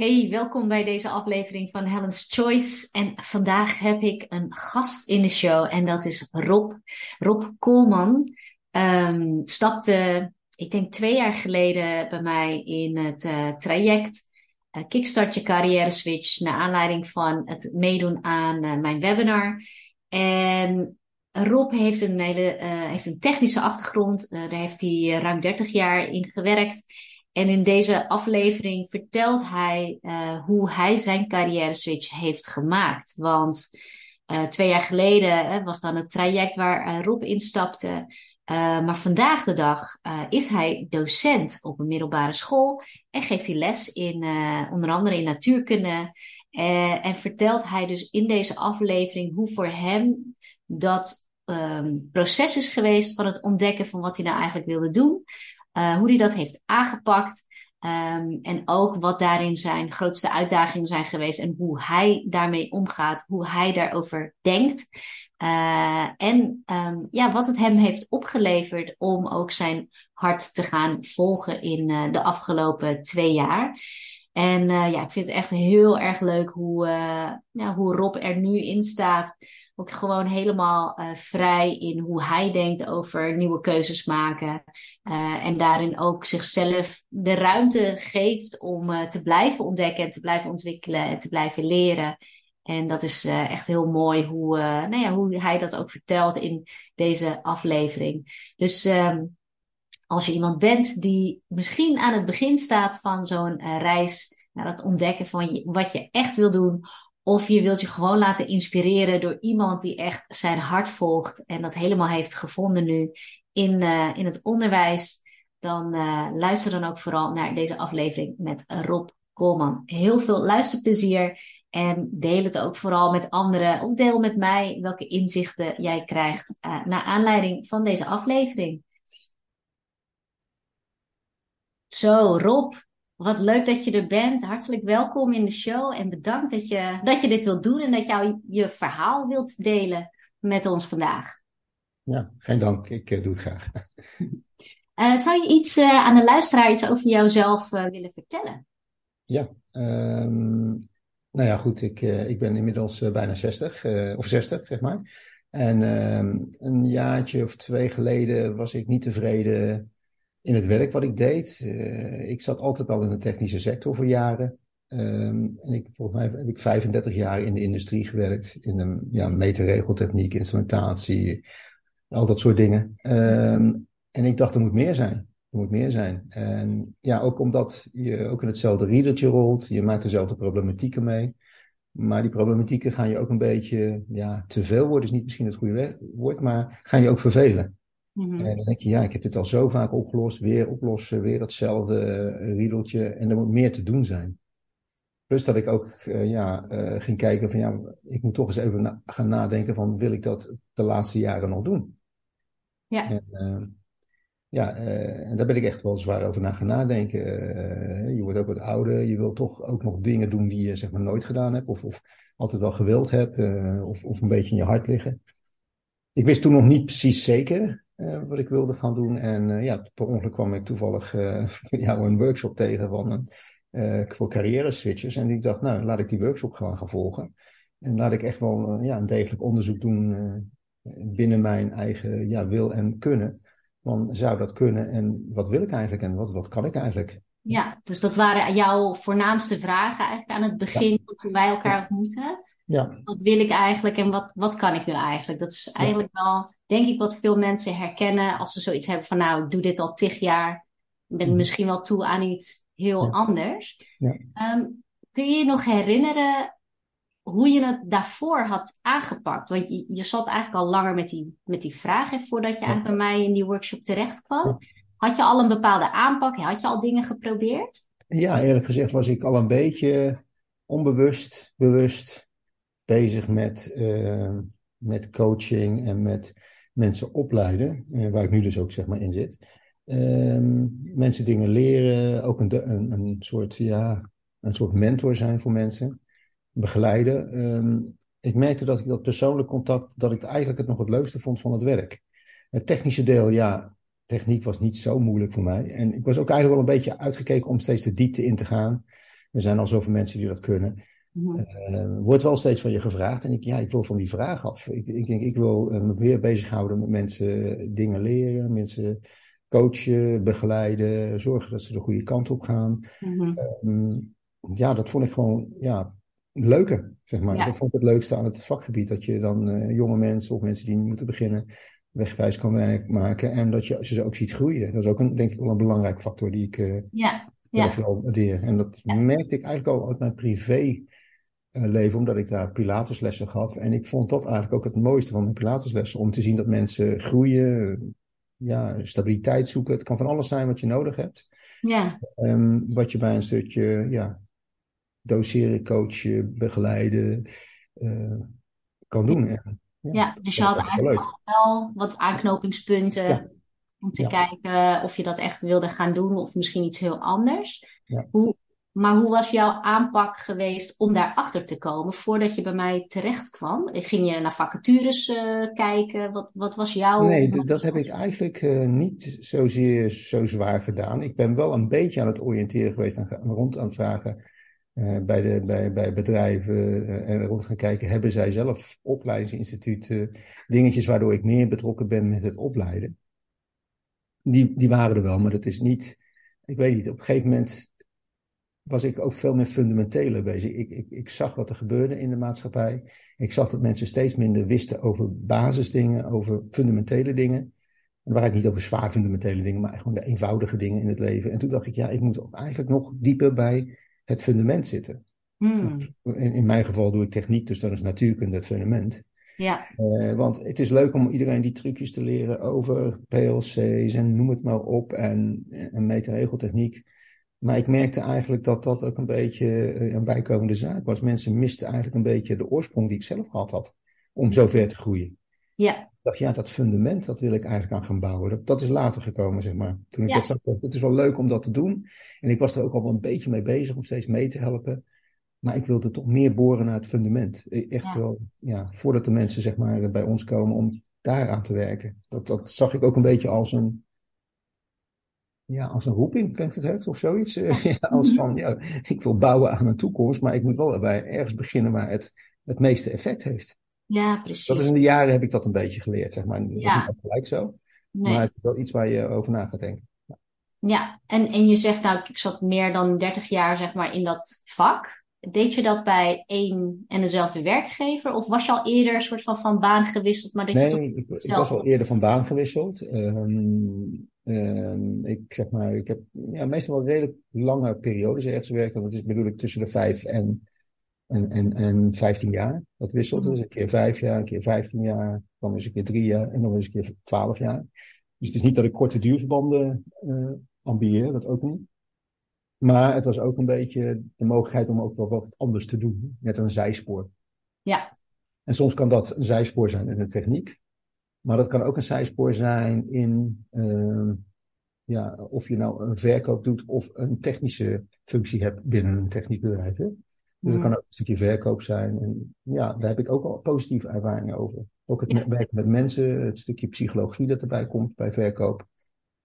Hey, welkom bij deze aflevering van Helen's Choice. En vandaag heb ik een gast in de show en dat is Rob. Rob Koolman um, stapte, ik denk twee jaar geleden, bij mij in het uh, traject uh, Kickstart je carrière switch naar aanleiding van het meedoen aan uh, mijn webinar. En Rob heeft een hele heeft een technische achtergrond. daar heeft hij ruim 30 jaar in gewerkt. En in deze aflevering vertelt hij uh, hoe hij zijn carrière switch heeft gemaakt. Want uh, twee jaar geleden uh, was dan het traject waar Rob instapte. maar vandaag de dag is hij docent op een middelbare school en geeft hij les in onder andere in natuurkunde. en vertelt hij dus in deze aflevering hoe voor hem dat um, proces is geweest van het ontdekken van wat hij nou eigenlijk wilde doen. Uh, hoe hij dat heeft aangepakt. Um, en ook wat daarin zijn grootste uitdagingen zijn geweest en hoe hij daarmee omgaat, hoe hij daarover denkt. Uh, en um, ja, wat het hem heeft opgeleverd om ook zijn hart te gaan volgen in uh, de afgelopen twee jaar. En ja, ik vind het echt heel erg leuk hoe, ja, hoe Rob er nu in staat ook gewoon helemaal uh, vrij in hoe hij denkt over nieuwe keuzes maken. Uh, en daarin ook zichzelf de ruimte geeft om uh, te blijven ontdekken en te blijven ontwikkelen en te blijven leren. En dat is echt heel mooi hoe, nou ja, hoe hij dat ook vertelt in deze aflevering. Dus um, als je iemand bent die misschien aan het begin staat van zo'n reis naar het ontdekken van wat je echt wil doen of je wilt je gewoon laten inspireren door iemand die echt zijn hart volgt en dat helemaal heeft gevonden nu in, uh, in het onderwijs. Dan uh, luister dan ook vooral naar deze aflevering met Rob Koolman. Heel veel luisterplezier en deel het ook vooral met anderen. Of deel met mij welke inzichten jij krijgt naar aanleiding van deze aflevering. Zo, Rob, wat leuk dat je er bent. Hartelijk welkom in de show en bedankt dat je, dat je dit wilt doen en dat jou je verhaal wilt delen met ons vandaag. Ja, geen dank. Ik uh, doe het graag. Uh, zou je iets uh, aan de luisteraar iets over jouzelf willen vertellen? Ja, um, nou ja, goed. Ik, ik ben inmiddels bijna 60, of 60, zeg maar. En um, een jaartje of twee geleden was ik niet tevreden in het werk wat ik deed. Uh, ik zat altijd al in de technische sector voor jaren. Um, en ik, volgens mij heb ik 35 jaar in de industrie gewerkt. In de ja, meterregeltechniek, instrumentatie, al dat soort dingen. Um, en ik dacht, er moet meer zijn. Er moet meer zijn. En ja, ook omdat je ook in hetzelfde riedertje rolt. Je maakt dezelfde problematieken mee. Maar die problematieken gaan je ook een beetje, ja, te veel worden is niet misschien het goede woord, maar gaan je ook vervelen. Mm-hmm. En dan denk je, ja, ik heb dit al zo vaak opgelost, weer oplossen, weer hetzelfde uh, riedeltje. En er moet meer te doen zijn. Plus dat ik ook uh, ja, uh, ging kijken van ja, ik moet toch eens even na gaan nadenken van wil ik dat de laatste jaren nog doen? Ja. En, ja, en daar ben ik echt wel zwaar over na gaan nadenken. je wordt ook wat ouder, je wilt toch ook nog dingen doen die je zeg maar nooit gedaan hebt of, of altijd wel gewild hebt of, of een beetje in je hart liggen. Ik wist toen nog niet precies zeker uh, wat ik wilde gaan doen. En uh, ja, per ongeluk kwam ik toevallig uh, jou een workshop tegen van, voor carrière switches. En ik dacht, nou, laat ik die workshop gewoon gaan volgen. En laat ik echt wel ja, een degelijk onderzoek doen binnen mijn eigen ja, wil en kunnen. Van, zou dat kunnen en wat wil ik eigenlijk en wat, wat kan ik eigenlijk? Ja, dus dat waren jouw voornaamste vragen eigenlijk aan het begin ja. toen wij elkaar ontmoeten. Ja. Wat wil ik eigenlijk en wat, wat kan ik nu eigenlijk? Dat is eigenlijk wel, denk ik, wat veel mensen herkennen als ze zoiets hebben van, nou, ik doe dit al tig jaar. Ik ben mm. misschien wel toe aan iets heel ja. anders. Ja. Um, kun je je nog herinneren hoe je het daarvoor had aangepakt? Want je, je zat eigenlijk al langer met die, met die vragen voordat je eigenlijk bij mij in die workshop terecht kwam. Had je al een bepaalde aanpak? Had je al dingen geprobeerd? Ja, eerlijk gezegd was ik al een beetje onbewust, bewust bezig met, uh, met coaching en met mensen opleiden, uh, waar ik nu dus ook zeg maar in zit. Uh, mensen dingen leren, ook een, een, een, soort, ja, een soort mentor zijn voor mensen, begeleiden. Um, ik merkte dat ik dat persoonlijk contact, dat ik eigenlijk het nog het leukste vond van het werk. Het technische deel, ja, techniek was niet zo moeilijk voor mij. En ik was ook eigenlijk wel een beetje uitgekeken om steeds de diepte in te gaan. Er zijn al zoveel mensen die dat kunnen. Uh, wordt wel steeds van je gevraagd. En ik, ja, ik wil van die vraag af. Ik, ik denk, ik wil me weer bezighouden met mensen dingen leren, mensen coachen, begeleiden, zorgen dat ze de goede kant op gaan. Um, ja, dat vond ik gewoon ja, leuker, zeg maar. Dat vond ik het leukste aan het vakgebied. Dat je dan uh, jonge mensen of mensen die moeten beginnen wegwijs kan maken. En dat je ze ook ziet groeien. Dat is ook een, denk ik wel een belangrijk factor die ik uh, ja. Ja. wel waardeer. En dat merkte ik eigenlijk al uit mijn privé leven, omdat ik daar pilateslessen gaf. En ik vond dat eigenlijk ook het mooiste van mijn pilateslessen. Om te zien dat mensen groeien, ja, stabiliteit zoeken. Het kan van alles zijn wat je nodig hebt. Ja. Um, wat je bij een stukje ja, doseren, coachen, begeleiden uh, kan doen. Ja, ja dus je had eigenlijk wel wat aanknopingspunten om te kijken of je dat echt wilde gaan doen of misschien iets heel anders. Hoe, maar hoe was jouw aanpak geweest om daarachter te komen voordat je bij mij terecht kwam? Ging je naar vacatures uh, kijken? Wat, wat was jouw. Nee, dat heb ik eigenlijk uh, niet zozeer zo zwaar gedaan. Ik ben wel een beetje aan het oriënteren geweest en rond aan het vragen uh, bij, de, bij, bij bedrijven en rond gaan kijken. Hebben zij zelf opleidingsinstituten, dingetjes waardoor ik meer betrokken ben met het opleiden? Die, die waren er wel, maar dat is niet. Ik weet niet, op een gegeven moment was ik ook veel meer fundamenteler bezig. Ik, ik, ik zag wat er gebeurde in de maatschappij. Ik zag dat mensen steeds minder wisten over basisdingen, over fundamentele dingen. En waar ik niet over zwaar fundamentele dingen, maar gewoon de eenvoudige dingen in het leven. En toen dacht ik, ja, ik moet eigenlijk nog dieper bij het fundament zitten. Hmm. In, in, mijn geval doe ik techniek, dus dan is natuurkunde het fundament. Ja. Uh, want het is leuk om iedereen die trucjes te leren over PLC's en noem het maar op en, en meterregeltechniek. Maar ik merkte eigenlijk dat dat ook een beetje eh, een bijkomende zaak was. Mensen misten eigenlijk een beetje de oorsprong die ik zelf gehad had. Om zo ver te groeien. Ja. Ik dacht, ja, dat fundament, dat wil ik eigenlijk aan gaan bouwen. Dat, dat is later gekomen, zeg maar. Toen ik dat zag, het is wel leuk om dat te doen. En ik was er ook al wel een beetje mee bezig om steeds mee te helpen. Maar ik wilde toch meer boren naar het fundament. E, echt wel, ja, voordat de mensen, zeg maar, bij ons komen om daaraan te werken. Dat, dat zag ik ook een beetje als een, ja, als een roeping klinkt het het of zoiets. ja, als van, ja, ik wil bouwen aan een toekomst, maar ik moet wel bij ergens beginnen waar het het meeste effect heeft. Ja, precies. Dat is in de jaren heb ik dat een beetje geleerd, zeg maar. Ja. niet gelijk zo, nee. maar het is wel iets waar je over na gaat denken. Ja, ja. En, en je zegt nou, ik zat meer dan 30 jaar zeg maar in dat vak. Deed je dat bij één en dezelfde werkgever? Of was je al eerder een soort van van baan gewisseld? Maar dat nee, je ik, ik, was al eerder van baan gewisseld. Um, um, ik zeg maar, ik heb ja, meestal wel redelijk lange periodes ergens gewerkt. Dat is bedoel ik tussen de vijf en, en, en, en vijftien jaar. Dat wisselt. Mhm. Dus een keer vijf jaar, een keer vijftien jaar, dan eens een keer drie jaar en dan eens een keer twaalf jaar. Dus het is niet dat ik korte duurverbanden uh, ambieer, dat ook niet. Maar het was ook een beetje de mogelijkheid om ook wel wat anders te doen. Net een zijspoor. Ja. En soms kan dat een zijspoor zijn in de techniek. Maar dat kan ook een zijspoor zijn in, uh, ja, of je nou een verkoop doet of een technische functie hebt binnen een techniekbedrijf. Hè? Dus dat kan ook een stukje verkoop zijn. En ja, daar heb ik ook al positieve ervaringen over. Ook het werken met mensen, het stukje psychologie dat erbij komt bij verkoop.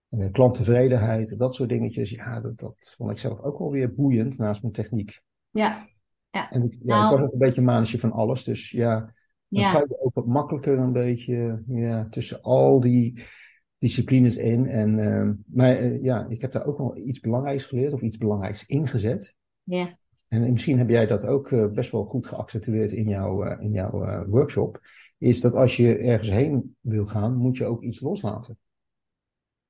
Uh, klanttevredenheid, dat soort dingetjes. Ja, dat, dat vond ik zelf ook wel weer boeiend naast mijn techniek. Ja. ja. En ja, nou, ik was ook een beetje een van alles. Dus ja, dan ja. kan je ook wat makkelijker een beetje ja, tussen al die disciplines in. En, uh, maar uh, ja, ik heb daar ook wel iets belangrijks geleerd of iets belangrijks ingezet. Ja. En misschien heb jij dat ook uh, best wel goed geaccentueerd in, jouw in jouw workshop. Is dat als je ergens heen wil gaan, moet je ook iets loslaten.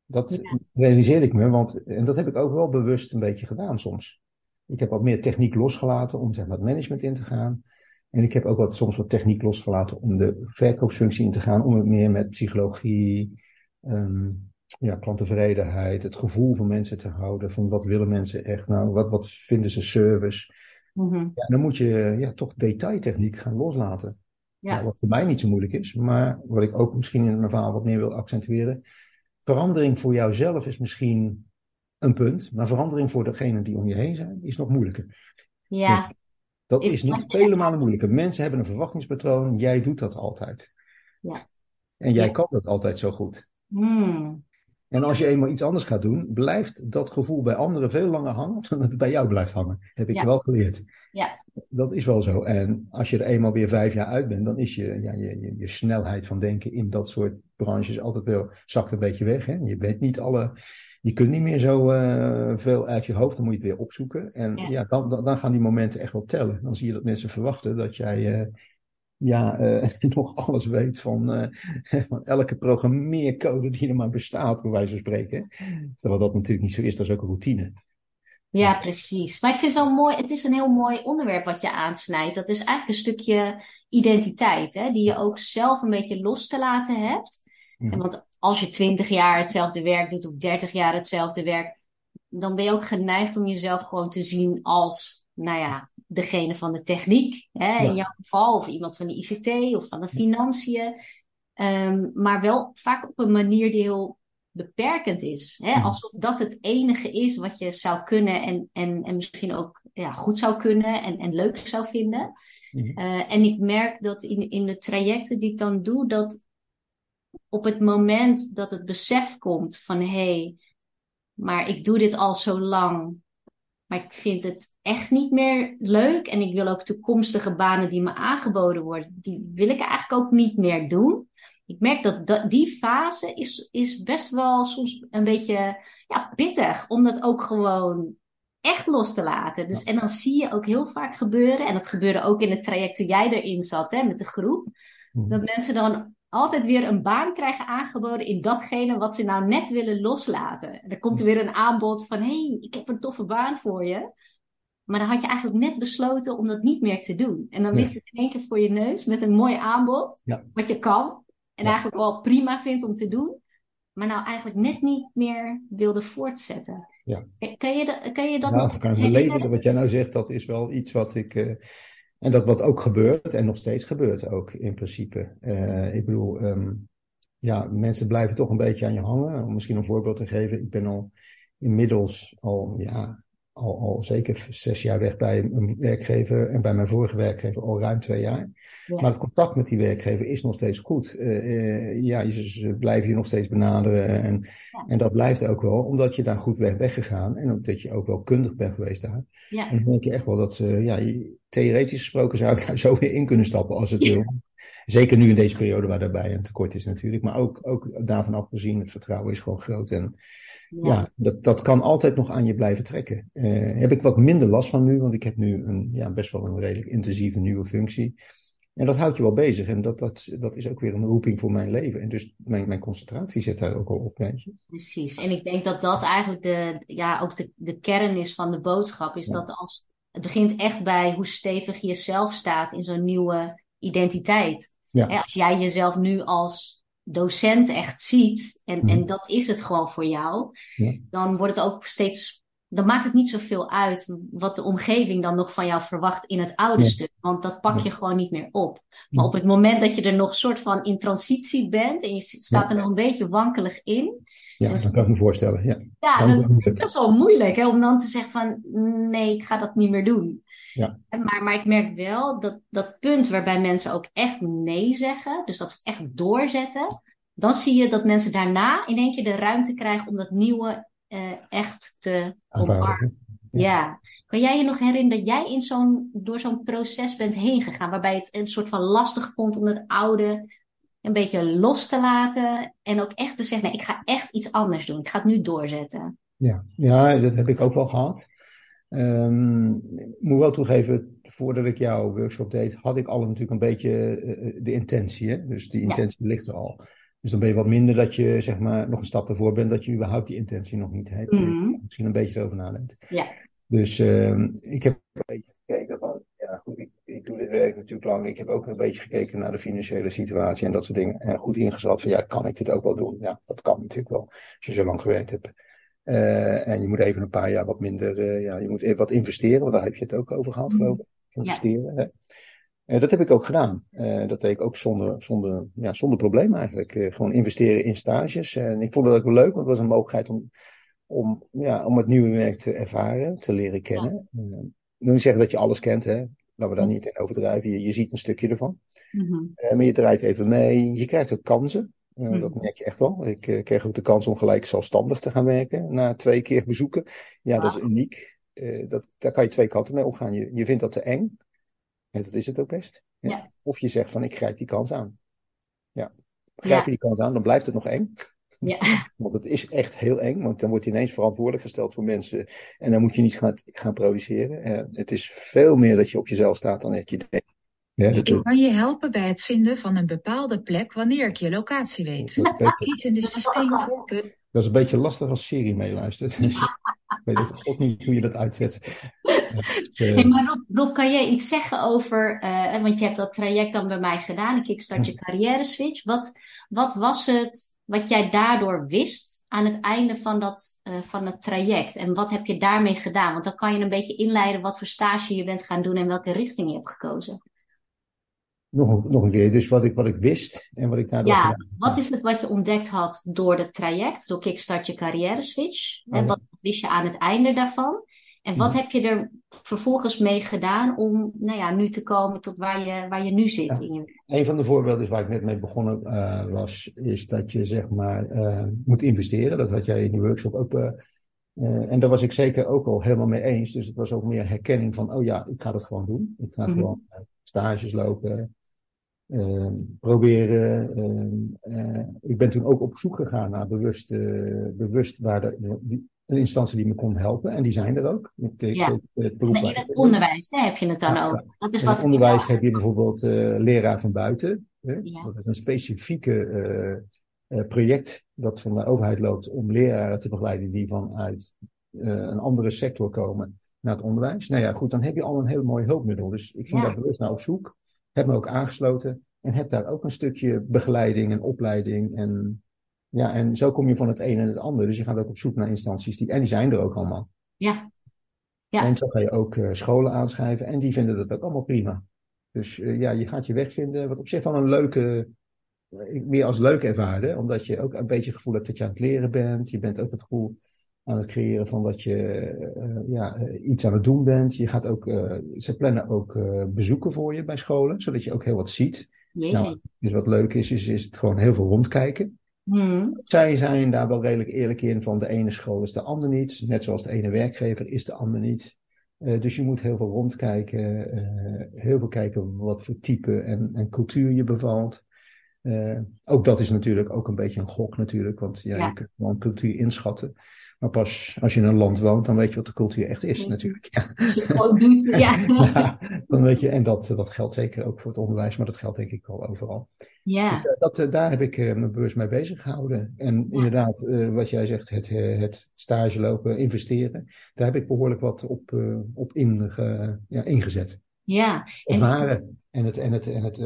Dat ja. realiseerde ik me, want en dat heb ik ook wel bewust een beetje gedaan soms. Ik heb wat meer techniek losgelaten om zeg maar, het management in te gaan. En ik heb ook wat, soms wat techniek losgelaten om de verkoopsfunctie in te gaan, om het meer met psychologie, um, ja, klanttevredenheid, het gevoel van mensen te houden, van wat willen mensen echt nou, wat, wat vinden ze service. Mm -hmm. ja, dan moet je ja, toch detailtechniek gaan loslaten. Ja. Nou, wat voor mij niet zo moeilijk is, maar wat ik ook misschien in mijn verhaal wat meer wil accentueren, verandering voor jouzelf is misschien een punt, maar verandering voor degenen die om je heen zijn is nog moeilijker. Ja. Dat is, is nog vele malen moeilijker. Mensen hebben een verwachtingspatroon, jij doet dat altijd. Ja. En jij kan dat altijd zo goed. Hmm. En als je eenmaal iets anders gaat doen, blijft dat gevoel bij anderen veel langer hangen dan dat het bij jou blijft hangen. Heb ik je wel geleerd. Ja. Dat is wel zo. En als je er eenmaal weer vijf jaar uit bent, dan is je, ja, je, je, je snelheid van denken in dat soort branches altijd wel zakt een beetje weg. Hè? Je bent niet alle, je kunt niet meer zo uh, veel uit je hoofd, dan moet je het weer opzoeken. En ja, dan, dan, dan, gaan die momenten echt wel tellen. Dan zie je dat mensen verwachten dat jij uh, ja, uh, nog alles weet van, van elke programmeercode die er maar bestaat, bij wijze van spreken. Terwijl dat natuurlijk niet zo is, dat is ook een routine. Ja, precies. Maar ik vind het zo mooi, het is een heel mooi onderwerp wat je aansnijdt. Dat is eigenlijk een stukje identiteit, hè, die je ook zelf een beetje los te laten hebt. En want als je twintig jaar hetzelfde werk doet of dertig jaar hetzelfde werk, dan ben je ook geneigd om jezelf gewoon te zien als, nou ja, degene van de techniek, hè, ja. in jouw geval, of iemand van de ICT of van de financiën. Um, maar wel vaak op een manier die heel beperkend is. Hè? Alsof dat het enige is wat je zou kunnen en, en, en misschien ook ja, goed zou kunnen en, en leuk zou vinden. Mm-hmm. Uh, en ik merk dat in, in de trajecten die ik dan doe, dat op het moment dat het besef komt van hé, hey, maar ik doe dit al zo lang, maar ik vind het echt niet meer leuk en ik wil ook toekomstige banen die me aangeboden worden, die wil ik eigenlijk ook niet meer doen ik merk dat, dat die fase is, is best wel soms een beetje ja, pittig. Om dat ook gewoon echt los te laten. Dus, en dan zie je ook heel vaak gebeuren. En dat gebeurde ook in het traject toen jij erin zat hè, met de groep. Mhm. Dat mensen dan altijd weer een baan krijgen aangeboden in datgene wat ze nou net willen loslaten. En dan komt er weer een aanbod van: hé, hey, ik heb een toffe baan voor je. Maar dan had je eigenlijk net besloten om dat niet meer te doen. En dan ligt het in één keer voor je neus met een mooi aanbod, ja. wat je kan. En eigenlijk wel prima vindt om te doen. Maar nou eigenlijk net niet meer wilde voortzetten. Ja. Kan je, dat, kan je dat nou, nog... kan ik me leven. Wat jij nou zegt, dat is wel iets wat ik... Uh, en dat wat ook gebeurt en nog steeds gebeurt ook in principe. Uh, ik bedoel, um, ja, mensen blijven toch een beetje aan je hangen. Om misschien een voorbeeld te geven. Ik ben al inmiddels al, ja, al, al zeker zes jaar weg bij een werkgever. En bij mijn vorige werkgever al ruim twee jaar. Ja. Maar het contact met die werkgever is nog steeds goed. Uh, uh, ja, ze blijven je nog steeds benaderen. En, ja. en dat blijft ook wel, omdat je daar goed weg bent gegaan. En omdat je ook wel kundig bent geweest daar. Ja. En dan denk je echt wel dat ze, ja, theoretisch gesproken zou ik daar zo weer in kunnen stappen als het wil. Zeker nu in deze periode waar daarbij een tekort is natuurlijk. Maar ook, ook daarvan afgezien, het vertrouwen is gewoon groot. En ja, dat, dat kan altijd nog aan je blijven trekken. Uh, heb ik wat minder last van nu, want ik heb nu een, ja, best wel een redelijk intensieve nieuwe functie. En dat houdt je wel bezig. En dat, dat, dat is ook weer een roeping voor mijn leven. En dus mijn, mijn concentratie zit daar ook al op. Weet. Precies. En ik denk dat dat eigenlijk de, ja, ook de, de kern is van de boodschap. Is ja. dat als, het begint echt bij hoe stevig je zelf staat in zo'n nieuwe identiteit. Ja. Hè, als jij jezelf nu als docent echt ziet, en, mm. en dat is het gewoon voor jou, ja. dan wordt het ook steeds dan maakt het niet zoveel uit wat de omgeving dan nog van jou verwacht in het oude stuk. Want dat pak je gewoon niet meer op. Maar op het moment dat je er nog soort van in transitie bent en je staat er nog een beetje wankelig in. Ja, dus, dat kan ik me voorstellen. Ja, dan is wel moeilijk hè, om dan te zeggen van nee, ik ga dat niet meer doen. Ja. Maar, maar ik merk wel dat dat punt waarbij mensen ook echt nee zeggen, dus dat ze het echt doorzetten, dan zie je dat mensen daarna in één keer de ruimte krijgen om dat nieuwe uh, echt te omarmen. Ja. ja. Kan jij je nog herinneren dat jij in zo'n, door zo'n proces bent heen gegaan, waarbij het een soort van lastig vond om het oude een beetje los te laten en ook echt te zeggen, nee, ik ga echt iets anders doen. Ik ga het nu doorzetten. Ja, ja dat heb ik ook wel gehad. Um, ik moet wel toegeven, voordat ik jouw workshop deed, had ik al natuurlijk een beetje uh, de intentie. Hè? Dus die intentie ja. ligt er al. Dus dan ben je wat minder dat je zeg maar nog een stap ervoor bent dat je überhaupt die intentie nog niet hebt. Mm. Misschien een beetje erover nadenkt. Ja. Dus uh, ik heb een beetje gekeken van, ja goed, ik, natuurlijk lang. Ik heb ook een beetje gekeken naar de financiële situatie en dat soort dingen. En goed ingeschat van, ja, kan ik dit ook wel doen? Ja, dat kan natuurlijk wel, als je zo lang gewerkt hebt. Uh, en je moet even een paar jaar wat minder, uh, ja, je moet even wat investeren, want daar heb je het ook over gehad, geloof ik. Investeren. Ja. Uh, dat heb ik ook gedaan. Uh, dat deed ik ook zonder, zonder, ja, zonder probleem eigenlijk. Gewoon investeren in stages. En ik vond dat ook wel leuk, want het was een mogelijkheid om, om, ja, om het nieuwe werk te ervaren, te leren kennen. Ja. Niet zeggen dat je alles kent, hè. Laten we daar niet in overdrijven. Je, je ziet een stukje ervan. Mm-hmm. maar je draait even mee. Je krijgt ook kansen. Uh, Dat merk je echt wel. Ik uh, kreeg ook de kans om gelijk zelfstandig te gaan werken na twee keer bezoeken. Ja, dat is uniek. Dat, daar kan je twee kanten mee omgaan. Je, je vindt dat te eng. En dat is het ook best. Ja. Ja. Of je zegt van ik grijp die kans aan. Ja. Grijp je die kans aan, dan blijft het nog eng. Ja. Want het is echt heel eng, want dan wordt je ineens verantwoordelijk gesteld voor mensen. En dan moet je niet gaan, gaan produceren. En het is veel meer dat je op jezelf staat dan dat je denkt. Ja, ik kan je helpen bij het vinden van een bepaalde plek wanneer ik je locatie weet. Kies in de systeemgroepen. Dat is een beetje lastig als Siri meeluistert. ik weet ook niet hoe je dat uitzet. hey, maar Rob, Rob, kan jij iets zeggen over, uh, want je hebt dat traject dan bij mij gedaan, ik kickstart je carrière switch. Wat, wat was het wat jij daardoor wist aan het einde van, dat, uh, van het traject? En wat heb je daarmee gedaan? Want dan kan je een beetje inleiden wat voor stage je bent gaan doen en welke richting je hebt gekozen nog, een, nog een keer, dus wat ik, wat ik wist en wat ik daardoor Ja, gedaan. wat is het wat je ontdekt had door het traject, door Kickstart je carrière switch? En oh wat wist je aan het einde daarvan? En wat heb je er vervolgens mee gedaan om nou ja, nu te komen tot waar je, waar je nu zit? Ja. In je... Een van de voorbeelden waar ik net mee begonnen uh, was, is dat je zeg maar uh, moet investeren. Dat had jij in die workshop ook. Uh, en daar was ik zeker ook al helemaal mee eens. Dus het was ook meer herkenning van, oh ja, ik ga dat gewoon doen. Ik ga mm -hmm. gewoon stages lopen, proberen. Ik ben toen ook op zoek gegaan naar bewust, bewust waar de, die, een instantie die me kon helpen. En die zijn er ook. Ik, ja. het beroep in het onderwijs hè, heb je het dan ja, ook. Dat is in wat het onderwijs heb je bijvoorbeeld leraar van buiten. Hè? Ja. Dat is een specifieke project dat van de overheid loopt om leraren te begeleiden die vanuit een andere sector komen naar het onderwijs. Nou ja, goed, dan heb je al een heel mooi hulpmiddel. Dus ik ging daar bewust naar op zoek. Heb me ook aangesloten. En heb daar ook een stukje begeleiding en opleiding. En, ja, en zo kom je van het een en het ander. Dus je gaat ook op zoek naar instanties. Die, en die zijn er ook allemaal. Ja. ja. En zo ga je ook uh, scholen aanschrijven. En die vinden dat ook allemaal prima. Dus uh, ja, je gaat je weg vinden. Wat op zich wel een leuke, meer als leuk ervaren. Omdat je ook een beetje het gevoel hebt dat je aan het leren bent. Je bent ook het gevoel aan het creëren van dat je uh, ja, iets aan het doen bent. Je gaat ook, uh, ze plannen ook bezoeken voor je bij scholen, zodat je ook heel wat ziet. Nee. Nou, dus wat leuk is, is, is het gewoon heel veel rondkijken. Hmm. Zij zijn daar wel redelijk eerlijk in van de ene school is de ander niet. Net zoals de ene werkgever is de ander niet. dus je moet heel veel rondkijken, heel veel kijken wat voor type en, en cultuur je bevalt. ook dat is natuurlijk ook een beetje een gok natuurlijk, want ja, ja. je kunt gewoon cultuur inschatten. Maar pas als je in een land woont, dan weet je wat de cultuur echt is, natuurlijk. Ja. Als je doet, ja. ja. Dan weet je, en dat, dat geldt zeker ook voor het onderwijs, maar dat geldt denk ik wel overal. Ja. Dus, uh, dat, uh, daar heb ik uh, me bewust mee bezig gehouden. En inderdaad, wat jij zegt, het, het stage lopen, investeren, daar heb ik behoorlijk wat op, op in, ja, ingezet. Ja. Ervaren. En het, en het, en het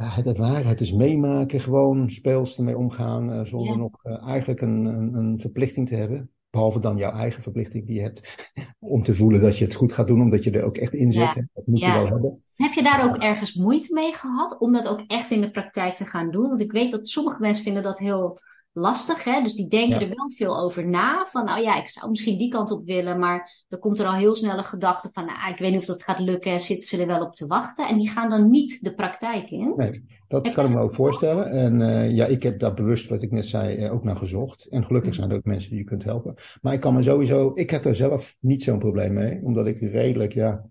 ja, het ervaren, het is meemaken, gewoon speels ermee omgaan, uh, zonder ja. nog uh, eigenlijk een, een, een, verplichting te hebben. Behalve dan jouw eigen verplichting die je hebt om te voelen dat je het goed gaat doen, omdat je er ook echt in zit. Ja. Dat moet je wel hebben. Heb je daar ook ergens moeite mee gehad om dat ook echt in de praktijk te gaan doen? Want ik weet dat sommige mensen vinden dat heel lastig. Hè? Dus die denken ja. er wel veel over na. Van nou ja, ik zou misschien die kant op willen. Maar dan komt er al heel snel een gedachte van nou, ik weet niet of dat gaat lukken. Zitten ze er wel op te wachten? En die gaan dan niet de praktijk in. Nee, dat kan ik me ook voorstellen. En uh, ja, ik heb daar bewust, wat ik net zei, uh, ook naar gezocht. En gelukkig zijn er ook mensen die je kunt helpen. Maar ik kan me sowieso, ik heb er zelf niet zo'n probleem mee. Omdat ik redelijk, ja,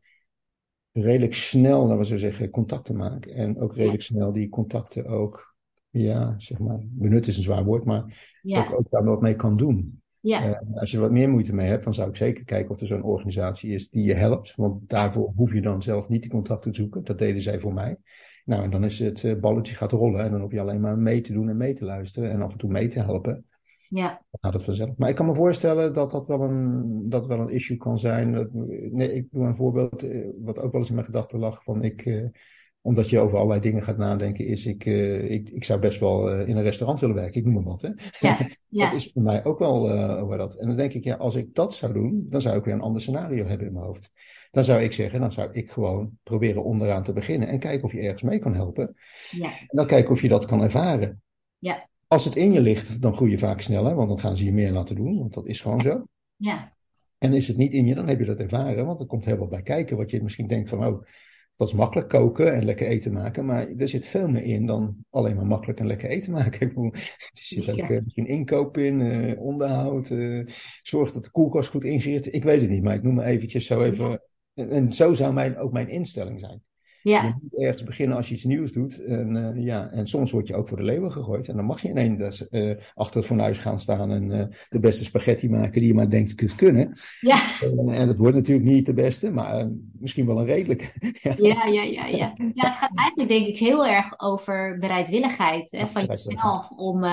redelijk snel, laten we zo zeggen, contacten maak. En ook redelijk snel die contacten ook ja, zeg maar, benut is een zwaar woord, maar ja. ook, ook daar wat mee kan doen. Ja. Uh, als je er wat meer moeite mee hebt, dan zou ik zeker kijken of er zo'n organisatie is die je helpt. Want daarvoor hoef je dan zelf niet die contacten te zoeken. Dat deden zij voor mij. Nou, en dan is het uh, balletje gaat rollen. En dan hoef je alleen maar mee te doen en mee te luisteren. En af en toe mee te helpen. Ja. Dan gaat het vanzelf. Maar ik kan me voorstellen dat dat wel een, dat wel een issue kan zijn. Dat, nee, ik doe een voorbeeld, uh, wat ook wel eens in mijn gedachten lag. Van ik omdat je over allerlei dingen gaat nadenken, is ik, uh, ik, ik zou best wel uh, in een restaurant willen werken, ik noem maar wat. Hè? Ja, ja. dat is voor mij ook wel uh, over dat. En dan denk ik, ja, als ik dat zou doen, dan zou ik weer een ander scenario hebben in mijn hoofd. Dan zou ik zeggen, dan zou ik gewoon proberen onderaan te beginnen en kijken of je ergens mee kan helpen. Ja. En dan kijken of je dat kan ervaren. Ja. Als het in je ligt, dan groei je vaak sneller, want dan gaan ze je meer laten doen, want dat is gewoon zo. Ja. En is het niet in je, dan heb je dat ervaren, want er komt heel wat bij kijken, wat je misschien denkt van, oh, dat is makkelijk koken en lekker eten maken, maar er zit veel meer in dan alleen maar makkelijk en lekker eten maken. er zit ook uh, misschien inkoop in, uh, onderhoud, uh, zorg dat de koelkast goed ingericht Ik weet het niet, maar ik noem me eventjes zo even. En, en zo zou mijn, ook mijn instelling zijn. Ja. Je moet ergens beginnen als je iets nieuws doet. En, uh, ja, en soms word je ook voor de leeuwen gegooid. En dan mag je ineens uh, achter het fornuis gaan staan en uh, de beste spaghetti maken die je maar denkt kunt kunnen. Ja. En, en dat wordt natuurlijk niet de beste, maar misschien wel een redelijke. ja. ja, ja, ja, ja. Ja, het gaat eigenlijk denk ik heel erg over bereidwilligheid hè, van jezelf om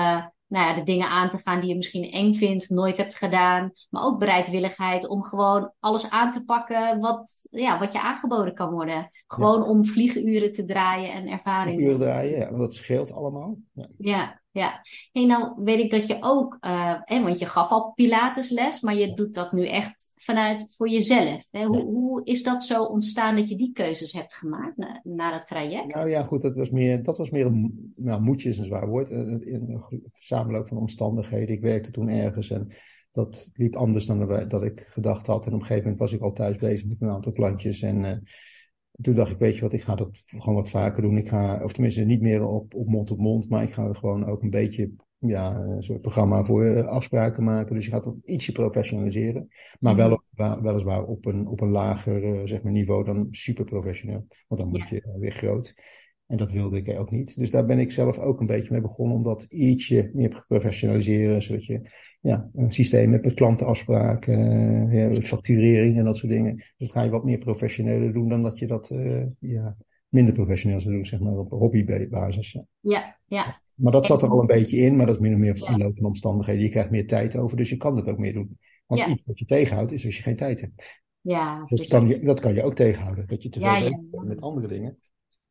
nou ja, de dingen aan te gaan die je misschien eng vindt, nooit hebt gedaan. Maar ook bereidwilligheid om gewoon alles aan te pakken wat, ja, wat je aangeboden kan worden. Gewoon om vlieguren te draaien en ervaring. Vlieguren draaien, ja, dat scheelt allemaal. Ja, ja. Ja. Hey, nou weet ik dat je ook, uh, hè, want je gaf al Pilatesles, maar je doet dat nu echt vanuit voor jezelf. Hè? Hoe, hoe is dat zo ontstaan dat je die keuzes hebt gemaakt na, na het traject? Nou ja, goed, dat was meer, dat was meer een, nou, moedje is een zwaar woord, een, een samenloop van omstandigheden. Ik werkte toen ergens en dat liep anders dan dat ik gedacht had. En op een gegeven moment was ik al thuis bezig met een aantal klantjes en... Uh, toen dacht ik, weet je wat, ik ga dat gewoon wat vaker doen. Ik ga, of tenminste niet meer op, op mond op mond, maar ik ga er gewoon ook een beetje ja, een soort programma voor eh, afspraken maken. Dus je gaat het ietsje professionaliseren. Maar mhm. wel, weliswaar op een, op een lager uh, zeg maar niveau dan super professioneel. Want dan word je weer groot. En dat wilde ik ook niet. Dus daar ben ik zelf ook een beetje mee begonnen om dat ietsje meer te professionaliseren. Zodat je ja, een systeem hebt met klantenafspraken, ja, facturering en dat soort dingen. Dus dat ga je wat meer professioneler doen dan dat je dat ja, minder professioneel zou doen, zeg maar op hobbybasis. Ja, ja. ja. Maar dat zat er al een beetje in, maar dat is min of meer van omstandigheden. Je krijgt meer tijd over, dus je kan het ook meer doen. Want iets wat je tegenhoudt is als je geen tijd hebt. Ja, dus kan je, dat kan je ook tegenhouden, dat je te veel ja, met andere dingen.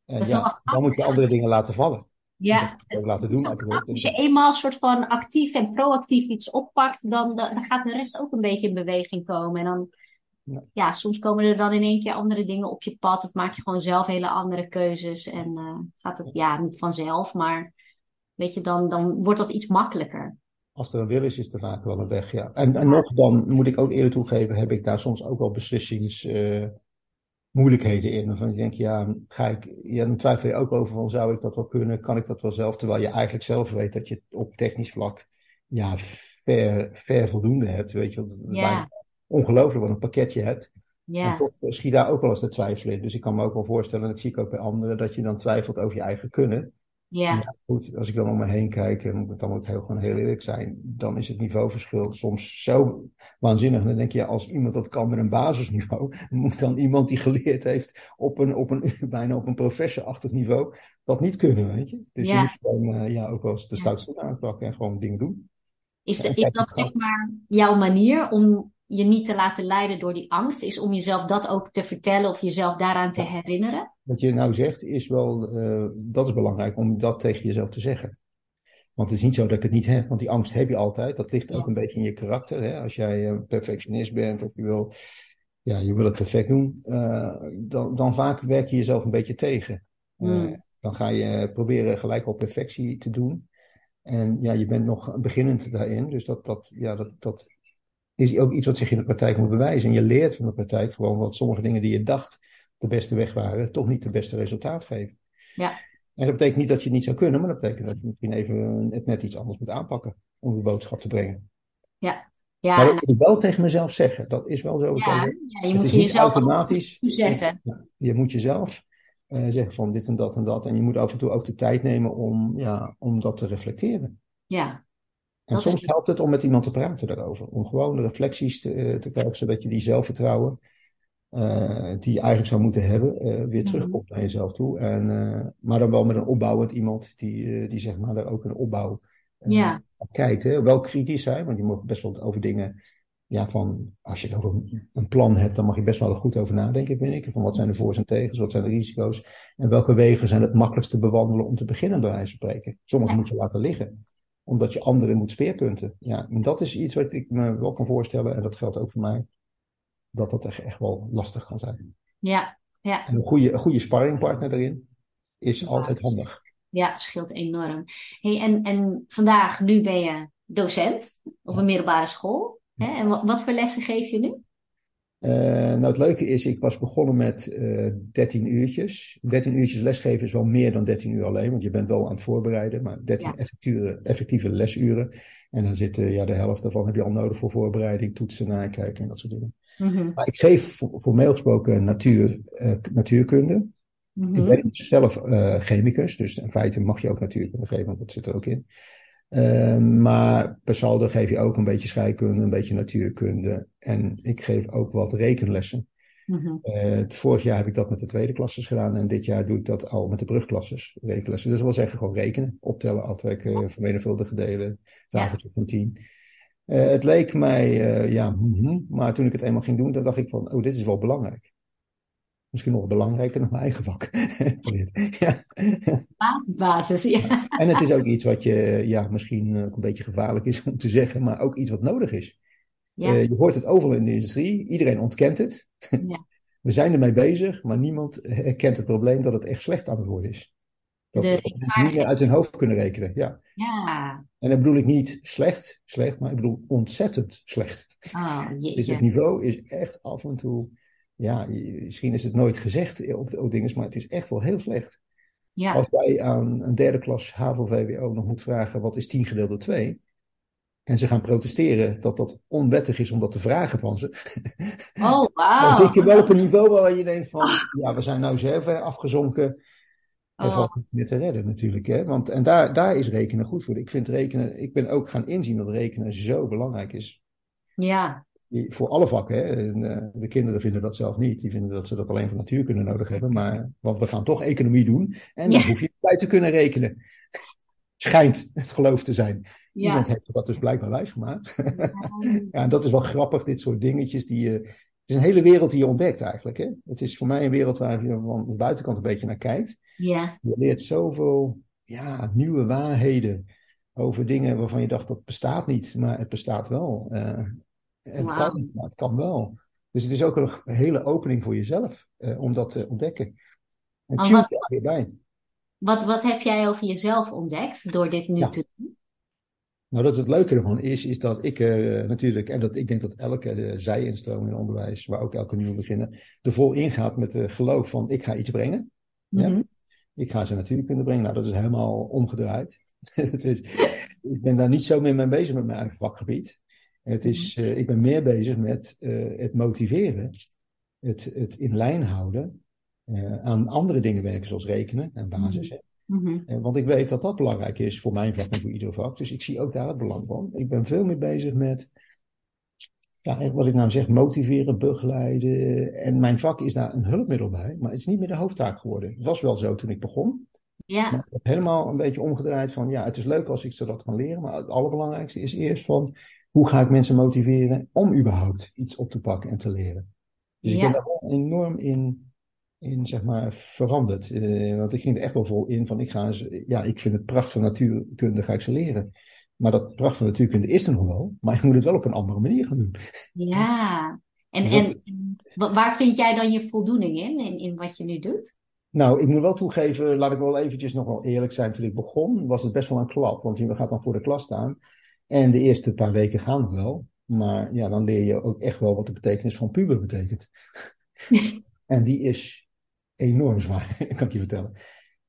En ja, dan moet je andere dingen laten vallen. Ja, ook laten doen. Als je eenmaal een soort van actief en proactief iets oppakt, dan, dan gaat de rest ook een beetje in beweging komen. En dan, ja. ja. soms komen er dan in één keer andere dingen op je pad, of maak je gewoon zelf hele andere keuzes. En uh, gaat het, ja, niet vanzelf, maar weet je, dan, dan wordt dat iets makkelijker. Als er een wil is, is er vaak wel een weg, ja. En, en nog dan, moet ik ook eerder toegeven, heb ik daar soms ook wel beslissingsmoeilijkheden uh, in. Waarvan je denkt, ja, ga ik, ja, dan twijfel je ook over van, zou ik dat wel kunnen? Kan ik dat wel zelf? Terwijl je eigenlijk zelf weet dat je op technisch vlak, ja, ver, ver voldoende hebt. Weet je, ja. ongelooflijk wat een pakketje hebt. Ja. En toch schiet daar ook wel eens de twijfel in. Dus ik kan me ook wel voorstellen, en dat zie ik ook bij anderen, dat je dan twijfelt over je eigen kunnen. Ja. Goed, als ik dan om me heen kijk, en moet dan ook heel, gewoon heel eerlijk zijn, dan is het niveauverschil soms zo waanzinnig. En dan denk je, als iemand dat kan met een basisniveau, moet dan iemand die geleerd heeft op een, op een bijna op een professorachtig niveau, dat niet kunnen, weet je. Dus ja. je moet gewoon uh, ja, ook wel eens de stoute aanpakken en gewoon dingen doen. Is, de, is dat zeg maar jouw manier om je niet te laten leiden door die angst, is om jezelf dat ook te vertellen of jezelf daaraan te herinneren? Wat je nou zegt, is wel, uh, dat is belangrijk om dat tegen jezelf te zeggen. Want het is niet zo dat ik het niet heb, want die angst heb je altijd. Dat ligt ook een beetje in je karakter. Hè? Als jij een perfectionist bent of je wil, ja, je wil het perfect doen, uh, dan, dan vaak werk je jezelf een beetje tegen. Uh, Dan ga je proberen gelijk al perfectie te doen. En ja, je bent nog beginnend daarin. Dus dat, dat, ja, dat, dat is ook iets wat zich in de praktijk moet bewijzen. En je leert van de praktijk gewoon wat sommige dingen die je dacht de beste weg waren, toch niet de beste resultaat geven. Ja. En dat betekent niet dat je het niet zou kunnen, maar dat betekent dat je misschien even het net iets anders moet aanpakken om de boodschap te brengen. Ja. Ja. Maar dat moet ik wel tegen mezelf zeggen. Dat is wel zo. Ja, ja je moet je jezelf automatisch zetten. Je moet jezelf uh, zeggen van dit en dat en dat. En je moet af en toe ook de tijd nemen om, ja, om dat te reflecteren. Ja, en soms helpt het om met iemand te praten daarover. Om gewoon reflecties te, eh, te krijgen, zodat je die zelfvertrouwen, die je eigenlijk zou moeten hebben, uh, weer mhm. terugkomt naar jezelf toe. En, uh, maar dan wel met een opbouwend iemand die, die zeg maar daar ook een opbouw ja. kijkt. Hè. Wel kritisch zijn, want je mag best wel over dingen, ja, van als je een, een plan hebt, dan mag je best wel er goed over nadenken, vind ik. Van wat zijn de voor's en tegens, wat zijn de risico's en welke wegen zijn het makkelijkst te bewandelen om te beginnen, bij wijze van spreken. Sommige moet je laten liggen omdat je anderen moet speerpunten. Ja, en dat is iets wat ik me wel kan voorstellen, en dat geldt ook voor mij, dat dat echt, echt wel lastig kan zijn. Ja, ja. En een goede, een goede sparringpartner erin is altijd handig. Ja, scheelt enorm. Hey, en, en vandaag, nu ben je docent op een middelbare school. Hè? En wat, wat voor lessen geef je nu? Uh, nou, het leuke is, ik was begonnen met uh, 13 uurtjes. 13 uurtjes lesgeven is wel meer dan 13 uur alleen, want je bent wel aan het voorbereiden, maar 13 ja. effectieve, effectieve lesuren. En dan zitten, ja, de helft daarvan heb je al nodig voor voorbereiding, toetsen, nakijken en dat soort dingen. Mm -hmm. Maar ik geef formeel gesproken natuur, uh, natuurkunde. Mm -hmm. Ik ben zelf uh, chemicus, dus in feite mag je ook natuurkunde geven, want dat zit er ook in. Uh, maar per saldo geef je ook een beetje scheikunde, een beetje natuurkunde. En ik geef ook wat rekenlessen. Mm-hmm. Uh, vorig jaar heb ik dat met de tweede klasses gedaan. En dit jaar doe ik dat al met de brugklasses, rekenlessen. Dus dat wil zeggen gewoon rekenen, optellen, aftrekken, vermenigvuldigen delen, tafeltje van tien. Uh, het leek mij, uh, ja, mm-hmm, maar toen ik het eenmaal ging doen, dan dacht ik van, oh, dit is wel belangrijk. Misschien nog belangrijker dan mijn eigen vak. ja. Basisbasis, ja. En het is ook iets wat je, ja, misschien ook een beetje gevaarlijk is om te zeggen, maar ook iets wat nodig is. Ja. Uh, je hoort het overal in de industrie, iedereen ontkent het. Ja. We zijn ermee bezig, maar niemand herkent het probleem dat het echt slecht aan het worden is. Dat mensen niet meer uit hun hoofd kunnen rekenen. Ja. ja. En dan bedoel ik niet slecht, slecht, maar ik bedoel ontzettend slecht. Oh, dus het niveau is echt af en toe ja, misschien is het nooit gezegd op, op dingen, maar het is echt wel heel slecht. Ja. Als jij aan een derde klas HAVO-VWO nog moet vragen wat is 10 gedeeld door 2, en ze gaan protesteren dat dat onwettig is om dat te vragen van ze. Oh, wow. Dan zit je wel op een niveau waar je denkt van, ja, we zijn nou zo ver afgezonken. Dat valt niet meer te redden natuurlijk. Hè? Want, en daar, daar is rekenen goed voor. Ik vind rekenen, ik ben ook gaan inzien dat rekenen zo belangrijk is. Ja. Voor alle vakken. Hè? En, uh, de kinderen vinden dat zelf niet. Die vinden dat ze dat alleen voor natuurkunde nodig hebben. Maar, want we gaan toch economie doen. En dan ja. hoef je bij te kunnen rekenen. Schijnt het geloof te zijn. Ja. Iemand heeft dat dus blijkbaar wijsgemaakt. Ja. ja, en dat is wel grappig, dit soort dingetjes die je... Het is een hele wereld die je ontdekt eigenlijk. Hè? Het is voor mij een wereld waar je van de buitenkant een beetje naar kijkt. Ja. Je leert zoveel ja, nieuwe waarheden over dingen waarvan je dacht dat bestaat niet, maar het bestaat wel. Uh, het wow. kan maar het kan wel. Dus het is ook een hele opening voor jezelf uh, om dat te ontdekken. En tune er weer bij. Wat, wat heb jij over jezelf ontdekt door dit nu ja. te doen? Nou, dat het leuke ervan is, is dat ik uh, natuurlijk, en dat ik denk dat elke uh, zij-instroom in onderwijs, waar ook elke nieuwe beginnen, er vol ingaat met de geloof van ik ga iets brengen. Ja? Ik ga ze natuurlijk kunnen brengen. Nou, dat is helemaal omgedraaid. het is, ik ben daar niet zo meer mee bezig met mijn eigen vakgebied. Het is, uh, ik ben meer bezig met het motiveren, het, het in lijn houden, aan andere dingen werken zoals rekenen en basis. Mm-hmm. Want ik weet dat dat belangrijk is voor mijn vak en voor ieder vak. Dus ik zie ook daar het belang van. Ik ben veel meer bezig met, ja, wat ik nou zeg, motiveren, begeleiden. En mijn vak is daar een hulpmiddel bij, maar het is niet meer de hoofdtaak geworden. Het was wel zo toen ik begon. Ja. Maar ik heb helemaal een beetje omgedraaid van, ja, het is leuk als ik ze dat kan leren. Maar het allerbelangrijkste is eerst van, hoe ga ik mensen motiveren om überhaupt iets op te pakken en te leren. Dus ja. ik ben daar wel enorm in in zeg maar veranderd. Uh, want ik ging er echt wel vol in van ik ga ja, ik vind het pracht van natuurkunde ga ik ze leren. Maar dat pracht van natuurkunde is er nog wel, maar ik moet het wel op een andere manier gaan doen. Ja, en, dus dat... en waar vind jij dan je voldoening in, in, in wat je nu doet? Nou, ik moet wel toegeven, laat ik wel eventjes nog wel eerlijk zijn. Toen ik begon, was het best wel een klap. Want je gaat dan voor de klas staan. En de eerste paar weken gaan nog wel. Maar ja, dan leer je ook echt wel wat de betekenis van puber betekent. en die is enorm zwaar, kan ik je vertellen.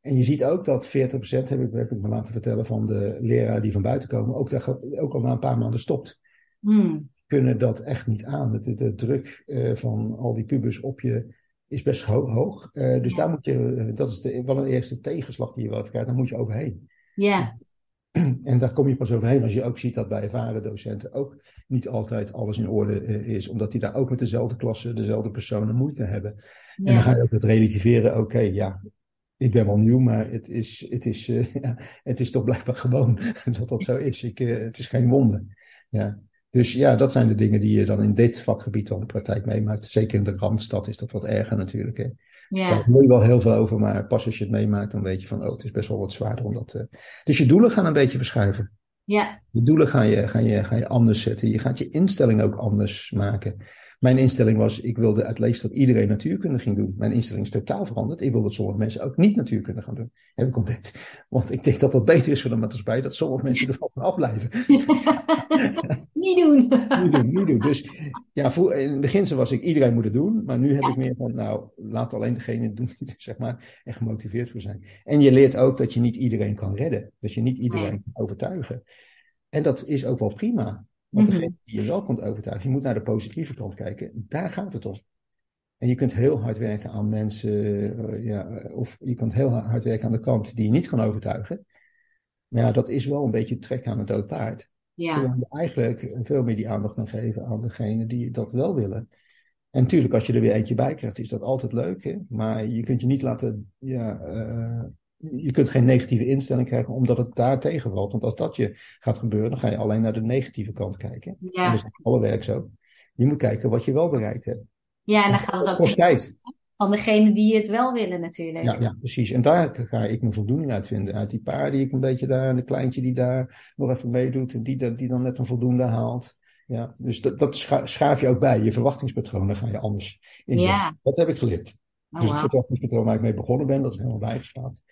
En je ziet ook dat 40% heb ik, heb ik me laten vertellen van de leraren die van buiten komen, ook, daar, ook al na een paar maanden stopt. Hmm. Kunnen dat echt niet aan. De, de druk uh, van al die pubers op je is best ho hoog. Uh, dus daar moet je, dat is de, wel een eerste tegenslag die je wel even krijgt, daar moet je overheen. Ja. En daar kom je pas overheen als je ook ziet dat bij ervaren docenten ook niet altijd alles in orde uh, is. Omdat die daar ook met dezelfde klasse, dezelfde personen moeite hebben. Ja. En dan ga je ook het relativeren. Oké, okay, ja, ik ben wel nieuw, maar het is, het is, uh, ja, het is toch blijkbaar gewoon dat dat zo is. Ik, uh, het is geen wonder. Ja. Dus ja, dat zijn de dingen die je dan in dit vakgebied dan de praktijk meemaakt. Zeker in de Randstad is dat wat erger natuurlijk. Hè. Ja. Daar hoor je wel heel veel over, maar pas als je het meemaakt, dan weet je van, oh, het is best wel wat zwaarder om dat. Uh... Dus je doelen gaan een beetje verschuiven. Ja. Je doelen ga je, ga, je, ga je anders zetten. Je gaat je instelling ook anders maken. Mijn instelling was, ik wilde het leest dat iedereen natuurkunde ging doen. Mijn instelling is totaal veranderd. Ik wil dat sommige mensen ook niet natuurkunde gaan doen. Heb ik ontdekt. Want ik denk dat dat beter is voor de maatschappij, dat sommige mensen ervan afblijven. niet doen. niet doen, niet doen. Dus ja, in het begin was ik, iedereen moet het doen. Maar nu heb ik meer van, nou, laat alleen degene doen die er zeg maar echt gemotiveerd voor zijn. En je leert ook dat je niet iedereen kan redden. Dat je niet iedereen kan overtuigen. En dat is ook wel prima. Want mhm. degene die je wel kunt overtuigen, je moet naar de positieve kant kijken. Daar gaat het om. En je kunt heel hard werken aan mensen, eh, ja, of je kunt heel hard werken aan de kant die je niet kan overtuigen. Maar ja, dat is wel een beetje trek aan het dood paard. Ja. Terwijl je eigenlijk veel meer die aandacht kan geven aan degene die dat wel willen. En natuurlijk, als je er weer eentje bij krijgt, is dat altijd leuk. Hè? Maar je kunt je niet laten ja, uh, je kunt geen negatieve instelling krijgen omdat het daar tegenvalt. Want als dat je gaat gebeuren, dan ga je alleen naar de negatieve kant kijken. Ja. En dat is alle werk zo. Je moet kijken wat je wel bereikt hebt. Ja, en dan gaat het ook tijd. van degene die het wel willen natuurlijk. Ja, ja, precies. En daar ga ik mijn voldoening uit vinden. Uit die paar die ik een beetje daar, en de kleintje die daar nog even meedoet. En die, die dan net een voldoende haalt. Ja, dus dat, dat schaaf je ook bij. Je verwachtingspatronen ga je anders inzetten. Ja. Dat heb ik geleerd. Oh, dus het verwachtingspatroon waar ik mee begonnen ben, dat is helemaal bijgeschaafd.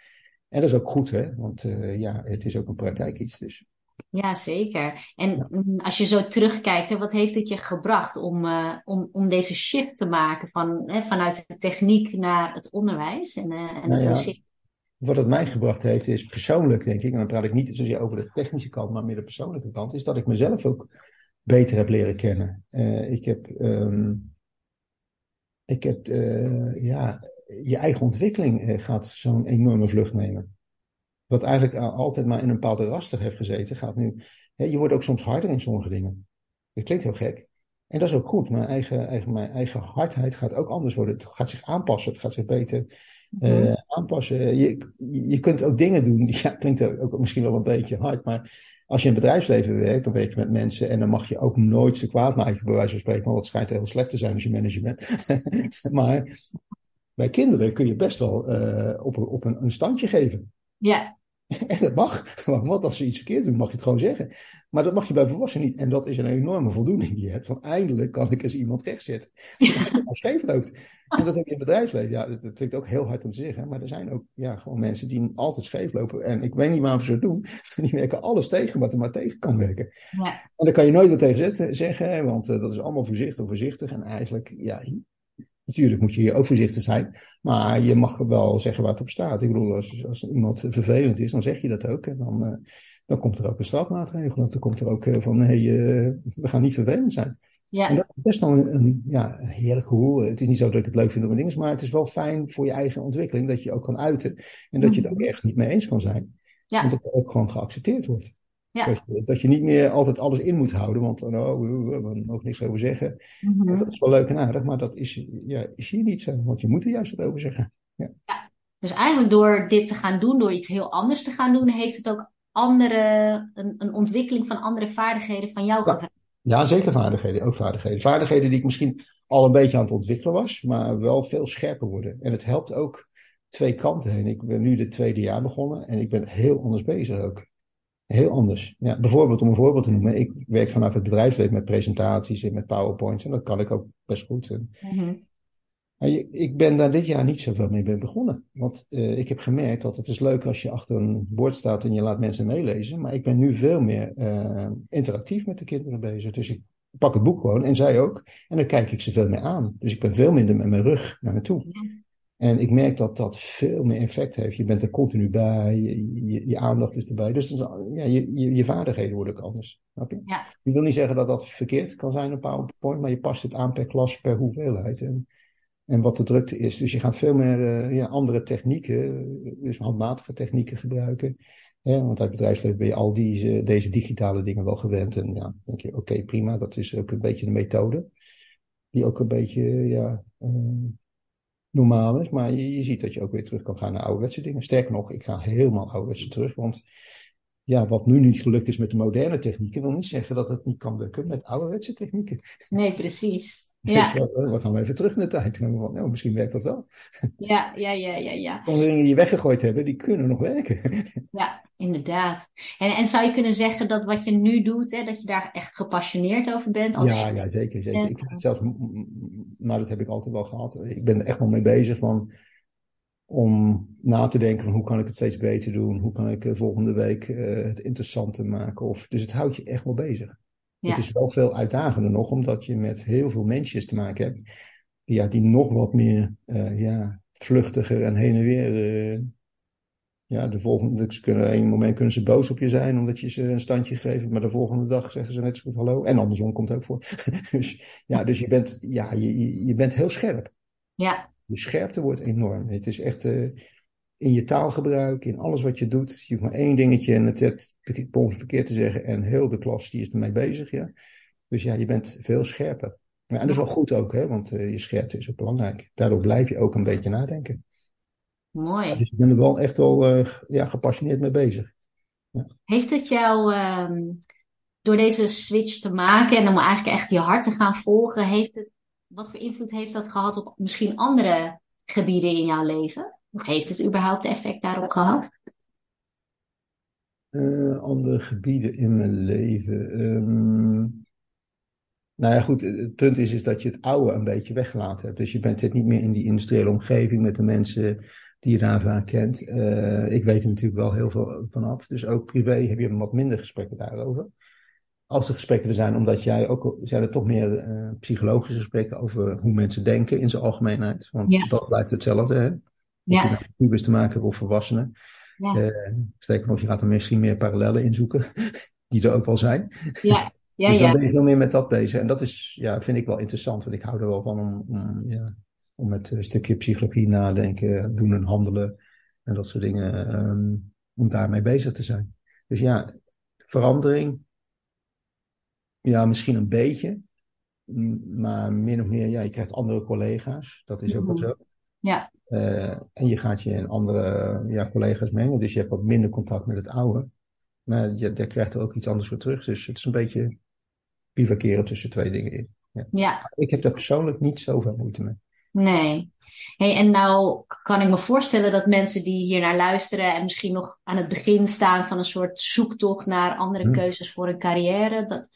En dat is ook goed, hè? want uh, ja, het is ook een praktijk iets. Dus. Ja, zeker. En mm, als je zo terugkijkt, hè, wat heeft het je gebracht om, uh, om, om deze shift te maken van, hè, vanuit de techniek naar het onderwijs en, uh, en nou het ja, Wat het mij gebracht heeft, is persoonlijk, denk ik, en dan praat ik niet zozeer over de technische kant, maar meer de persoonlijke kant, is dat ik mezelf ook beter heb leren kennen. ik heb, um, ik heb ja, je eigen ontwikkeling eh, gaat zo'n enorme vlucht nemen. Wat eigenlijk altijd maar in een bepaalde raster heeft gezeten, gaat nu. Hè, je wordt ook soms harder in sommige dingen. Dat klinkt heel gek. En dat is ook goed. Mijn eigen, eigen, mijn eigen hardheid gaat ook anders worden. Het gaat zich aanpassen. Het gaat zich beter uh, aanpassen. Je, je kunt ook dingen doen. Ja, klinkt ook misschien wel een beetje hard. Maar als je in het bedrijfsleven werkt, dan werk je met mensen. En dan mag je ook nooit ze kwaad maken, bij wijze van spreken. Want dat schijnt heel slecht te zijn als je manager bent. maar bij kinderen kun je best wel uh, op, op een, een standje geven. Ja. En dat mag. Want als ze iets verkeerd doen, mag je het gewoon zeggen. Maar dat mag je bij volwassenen niet. En dat is een enorme voldoening die je hebt. Van eindelijk kan ik eens iemand rechtzetten. Als scheef loopt. En dat heb je in het bedrijfsleven. Ja, dat, klinkt ook heel hard om te zeggen. Maar er zijn ook ja, gewoon mensen die altijd scheef lopen. En ik weet niet waarom ze het doen. Die werken alles tegen wat er maar tegen kan werken. Ja. En daar kan je nooit wat tegen zeggen. Want uh, dat is allemaal voorzichtig, voorzichtig. En eigenlijk, ja, Natuurlijk moet je hier ook voorzichtig zijn, maar je mag wel zeggen waar het op staat. Ik bedoel, als, als iemand vervelend is, dan zeg je dat ook. En dan, uh, dan komt er ook een strafmaatregel. Dan komt er ook uh, van, nee, uh, we gaan niet vervelend zijn. Ja. En dat is best wel een, een, ja, een heerlijk gevoel. Het is niet zo dat ik het leuk vind om dingen, maar het is wel fijn voor je eigen ontwikkeling dat je ook kan uiten. En dat je het ook echt niet mee eens kan zijn. Ja. En dat het ook gewoon geaccepteerd wordt. Ja. Dat je niet meer altijd alles in moet houden, want oh, we hebben nog niks over zeggen. Mhm. Dat is wel leuk en aardig, maar dat is, ja, is hier niet zo, want je moet er juist wat over zeggen. Ja. ja. Dus eigenlijk door dit te gaan doen, door iets heel anders te gaan doen, heeft het ook andere, een, een ontwikkeling van andere vaardigheden van jou gevraagd. Ja, zeker vaardigheden, ook vaardigheden. Vaardigheden die ik misschien al een beetje aan het ontwikkelen was, maar wel veel scherper worden. En het helpt ook twee kanten heen. Ik ben nu de tweede jaar begonnen en ik ben heel anders bezig ook. Heel anders. Ja, bijvoorbeeld, om een voorbeeld te noemen, ik werk vanaf het bedrijfsleven met presentaties en met PowerPoints en dat kan ik ook best goed. Mm Ik ben daar dit jaar niet zoveel mee begonnen. Want uh, ik heb gemerkt dat het is leuk als je achter een bord staat en je laat mensen meelezen. Maar ik ben nu veel meer uh, interactief met de kinderen bezig. Dus ik pak het boek gewoon en zij ook. En dan kijk ik ze veel meer aan. Dus ik ben veel minder met mijn rug naar me toe. En ik merk dat dat veel meer effect heeft. Je bent er continu bij, je, je, aandacht is erbij. Dus ja, je, je, je, vaardigheden worden ook anders. Snap je? Ja. Ik wil niet zeggen dat dat verkeerd kan zijn op PowerPoint, maar je past het aan per klas, per hoeveelheid. En, en wat de drukte is. Dus je gaat veel meer uh, ja, andere technieken, dus handmatige technieken gebruiken. Ja, want uit bedrijfsleven ben je al die, deze digitale dingen wel gewend. En ja, denk je, oké, prima, dat is ook een beetje de methode. Die ook een beetje, ja, uh, normaal is. Maar je, je, ziet dat je ook weer terug kan gaan naar ouderwetse dingen. Sterker nog, ik ga helemaal ouderwetse terug. Want ja, wat nu niet gelukt is met de moderne technieken, wil niet zeggen dat het niet kan lukken met ouderwetse technieken. Nee, precies. Ja. we gaan even terug in de tijd. Van, nou, misschien werkt dat wel. Ja, ja, ja, ja. ja. dingen die je weggegooid hebben, die kunnen nog werken. Ja, inderdaad. En, en zou je kunnen zeggen dat wat je nu doet, hè, dat je daar echt gepassioneerd over bent? Als ja, ja, zeker. zeker. Ik vind het zelfs, maar dat heb ik altijd wel gehad. Ik ben er echt wel mee bezig van om na te denken van hoe kan ik het steeds beter doen? Hoe kan ik uh, volgende week uh, het interessanter maken? Of, dus het houdt je echt wel bezig. Ja. Het is wel veel uitdagender nog, omdat je met heel veel mensen te maken hebt. Die, ja, die nog wat meer uh, ja, vluchtiger en heen en weer. Ja, de volgende, ze kunnen, een moment kunnen ze boos op je zijn omdat je ze een standje geeft, maar de volgende dag zeggen ze net zo goed hallo. En andersom komt het ook voor. dus ja, dus je bent, ja, je, je bent heel scherp. Ja, de scherpte wordt enorm. Het is echt uh, in je taalgebruik, in alles wat je doet. Je hoeft maar één dingetje en het het verkeerd te zeggen. En heel de klas die is ermee bezig. Ja. Dus ja, je bent veel scherper. Ja, en dat is wel goed ook, hè, want uh, je scherpte is ook belangrijk. Daardoor blijf je ook een beetje nadenken. Mooi. dus ik ben er wel echt wel uh, ja, gepassioneerd mee bezig. Ja. Heeft het jou, um, door deze switch te maken en om eigenlijk echt je hart te gaan volgen, heeft het wat voor invloed heeft dat gehad op misschien andere gebieden in jouw leven? Of heeft het überhaupt effect daarop gehad? Uh, andere gebieden in mijn leven. Um, nou ja, goed. Het punt is, is dat je het oude een beetje weggelaten hebt. Dus je bent zit niet meer in die industriële omgeving met de mensen die je daar vaak kent. Uh, ik weet er natuurlijk wel heel veel vanaf. Dus ook privé heb je wat minder gesprekken daarover als er gesprekken er zijn, omdat jij ook, zijn er toch meer uh, psychologische gesprekken over hoe mensen denken in zijn algemeenheid. Want ja. dat blijft hetzelfde, hè? Of ja. je nou pubers te maken hebt of volwassenen. Ja. Uh, sterker nog, je gaat er misschien meer parallellen in zoeken, die er ook wel zijn. Ja. Ja, dus dan ben je veel meer met dat bezig. En dat is, ja, vind ik wel interessant, want ik hou er wel van om, om, ja, om met een stukje psychologie nadenken, doen en handelen en dat soort dingen, um, om daarmee bezig te zijn. Dus ja, verandering, ja, misschien een beetje. Maar min of meer, ja, je krijgt andere collega's. Dat is ook wel zo. Ja. Uh, en je gaat je in andere ja, collega's mengen. Dus je hebt wat minder contact met het oude. Maar je, daar krijgt er ook iets anders voor terug. Dus het is een beetje bivakeren tussen twee dingen in. Ja. ja. Ik heb daar persoonlijk niet zoveel moeite mee. Nee. Hey, en nou kan ik me voorstellen dat mensen die hier naar luisteren en misschien nog aan het begin staan van een soort zoektocht naar andere hm. keuzes voor een carrière, dat,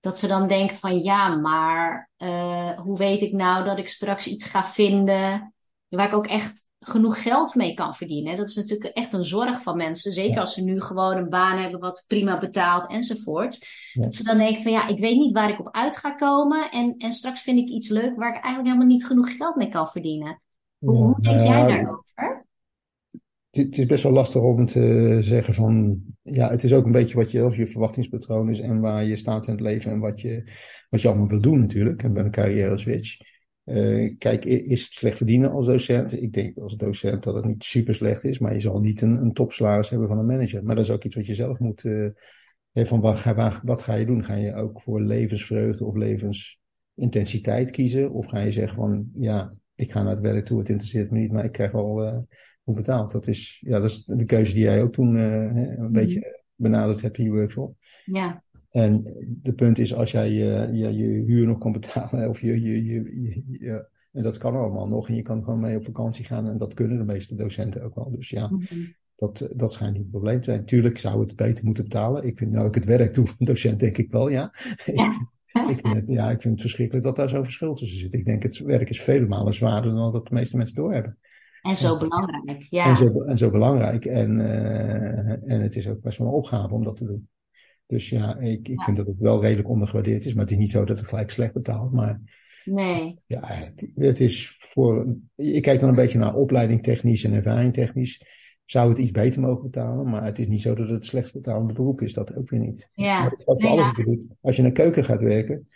dat ze dan denken van ja, maar uh, hoe weet ik nou dat ik straks iets ga vinden waar ik ook echt genoeg geld mee kan verdienen. Dat is natuurlijk echt een zorg van mensen. Zeker als ze nu gewoon een baan hebben wat prima betaalt enzovoort. Ja. Dat ze dan denken van ja, ik weet niet waar ik op uit ga komen. En, en straks vind ik iets leuk waar ik eigenlijk helemaal niet genoeg geld mee kan verdienen. Hoe, hoe denk jij daarover? het is best wel lastig om te zeggen van, ja, het is ook een beetje wat je, je verwachtingspatroon is en waar je staat in het leven en wat je, wat je allemaal wil doen natuurlijk. En bij een carrière switch. Uh, kijk, is het slecht verdienen als docent? Ik denk als docent dat het niet super slecht is, maar je zal niet een, een topsalaris hebben van een manager. Maar dat is ook iets wat je zelf moet, uh, van wat ga, wat ga je doen? Ga je ook voor levensvreugde of levensintensiteit kiezen? Of ga je zeggen van, ja, ik ga naar het werk toe, het interesseert me niet, maar ik krijg wel uh, hoe betaald. Dat is, ja, dat is de keuze die jij ook toen een mm. beetje benaderd hebt in je workshop. Ja. En de punt is, als jij je, je, je huur nog kan betalen, of je, je, je, en dat kan allemaal nog, en je kan gewoon mee op vakantie gaan, en dat kunnen de meeste docenten ook wel. Dus ja, mm-hmm. dat, dat schijnt niet een probleem te zijn. Tuurlijk zou het beter moeten betalen. Ik vind, nou ik het werk doe van docent, denk ik wel, ja. ja. ik, vind het, ja, ik vind het verschrikkelijk dat daar zo'n verschil tussen zit. Ik denk, het werk is vele malen zwaarder dan dat de meeste mensen doorhebben. En zo belangrijk, ja. En zo, en zo belangrijk. En, uh, en het is ook best wel een opgave om dat te doen. Dus ja, ik, ik ja. vind dat het wel redelijk ondergewaardeerd is. Maar het is niet zo dat het gelijk slecht betaalt. Maar nee. ja, het, het is voor. Ik kijk dan een beetje naar opleiding technisch en ervaring technisch. Zou het iets beter mogen betalen, maar het is niet zo dat het slechtst betalende beroep is. Dat ook weer niet. Ja. Maar nee. Als je in een keuken gaat werken,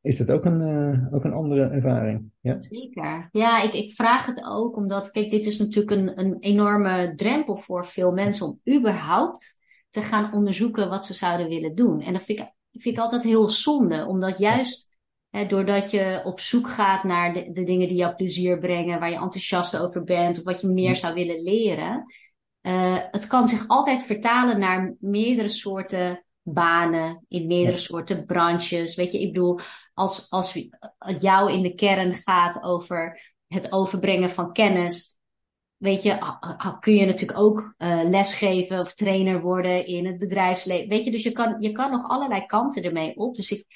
is dat ook een, uh, ook een andere ervaring. Ja? Zeker. Ja, ik, ik vraag het ook omdat, kijk, dit is natuurlijk een, een enorme drempel voor veel mensen om überhaupt te gaan onderzoeken wat ze zouden willen doen. En dat vind ik, vind ik altijd heel zonde, omdat juist hè, doordat je op zoek gaat naar de, de dingen die jou plezier brengen, waar je enthousiast over bent of wat je meer zou willen leren, uh, het kan zich altijd vertalen naar meerdere soorten banen, in meerdere soorten branches. Weet je, ik bedoel, als, als het jou in de kern gaat over het overbrengen van kennis, weet je, kun je natuurlijk ook uh, lesgeven of trainer worden in het bedrijfsleven. Weet je, dus je kan, je kan nog allerlei kanten ermee op. Dus ik,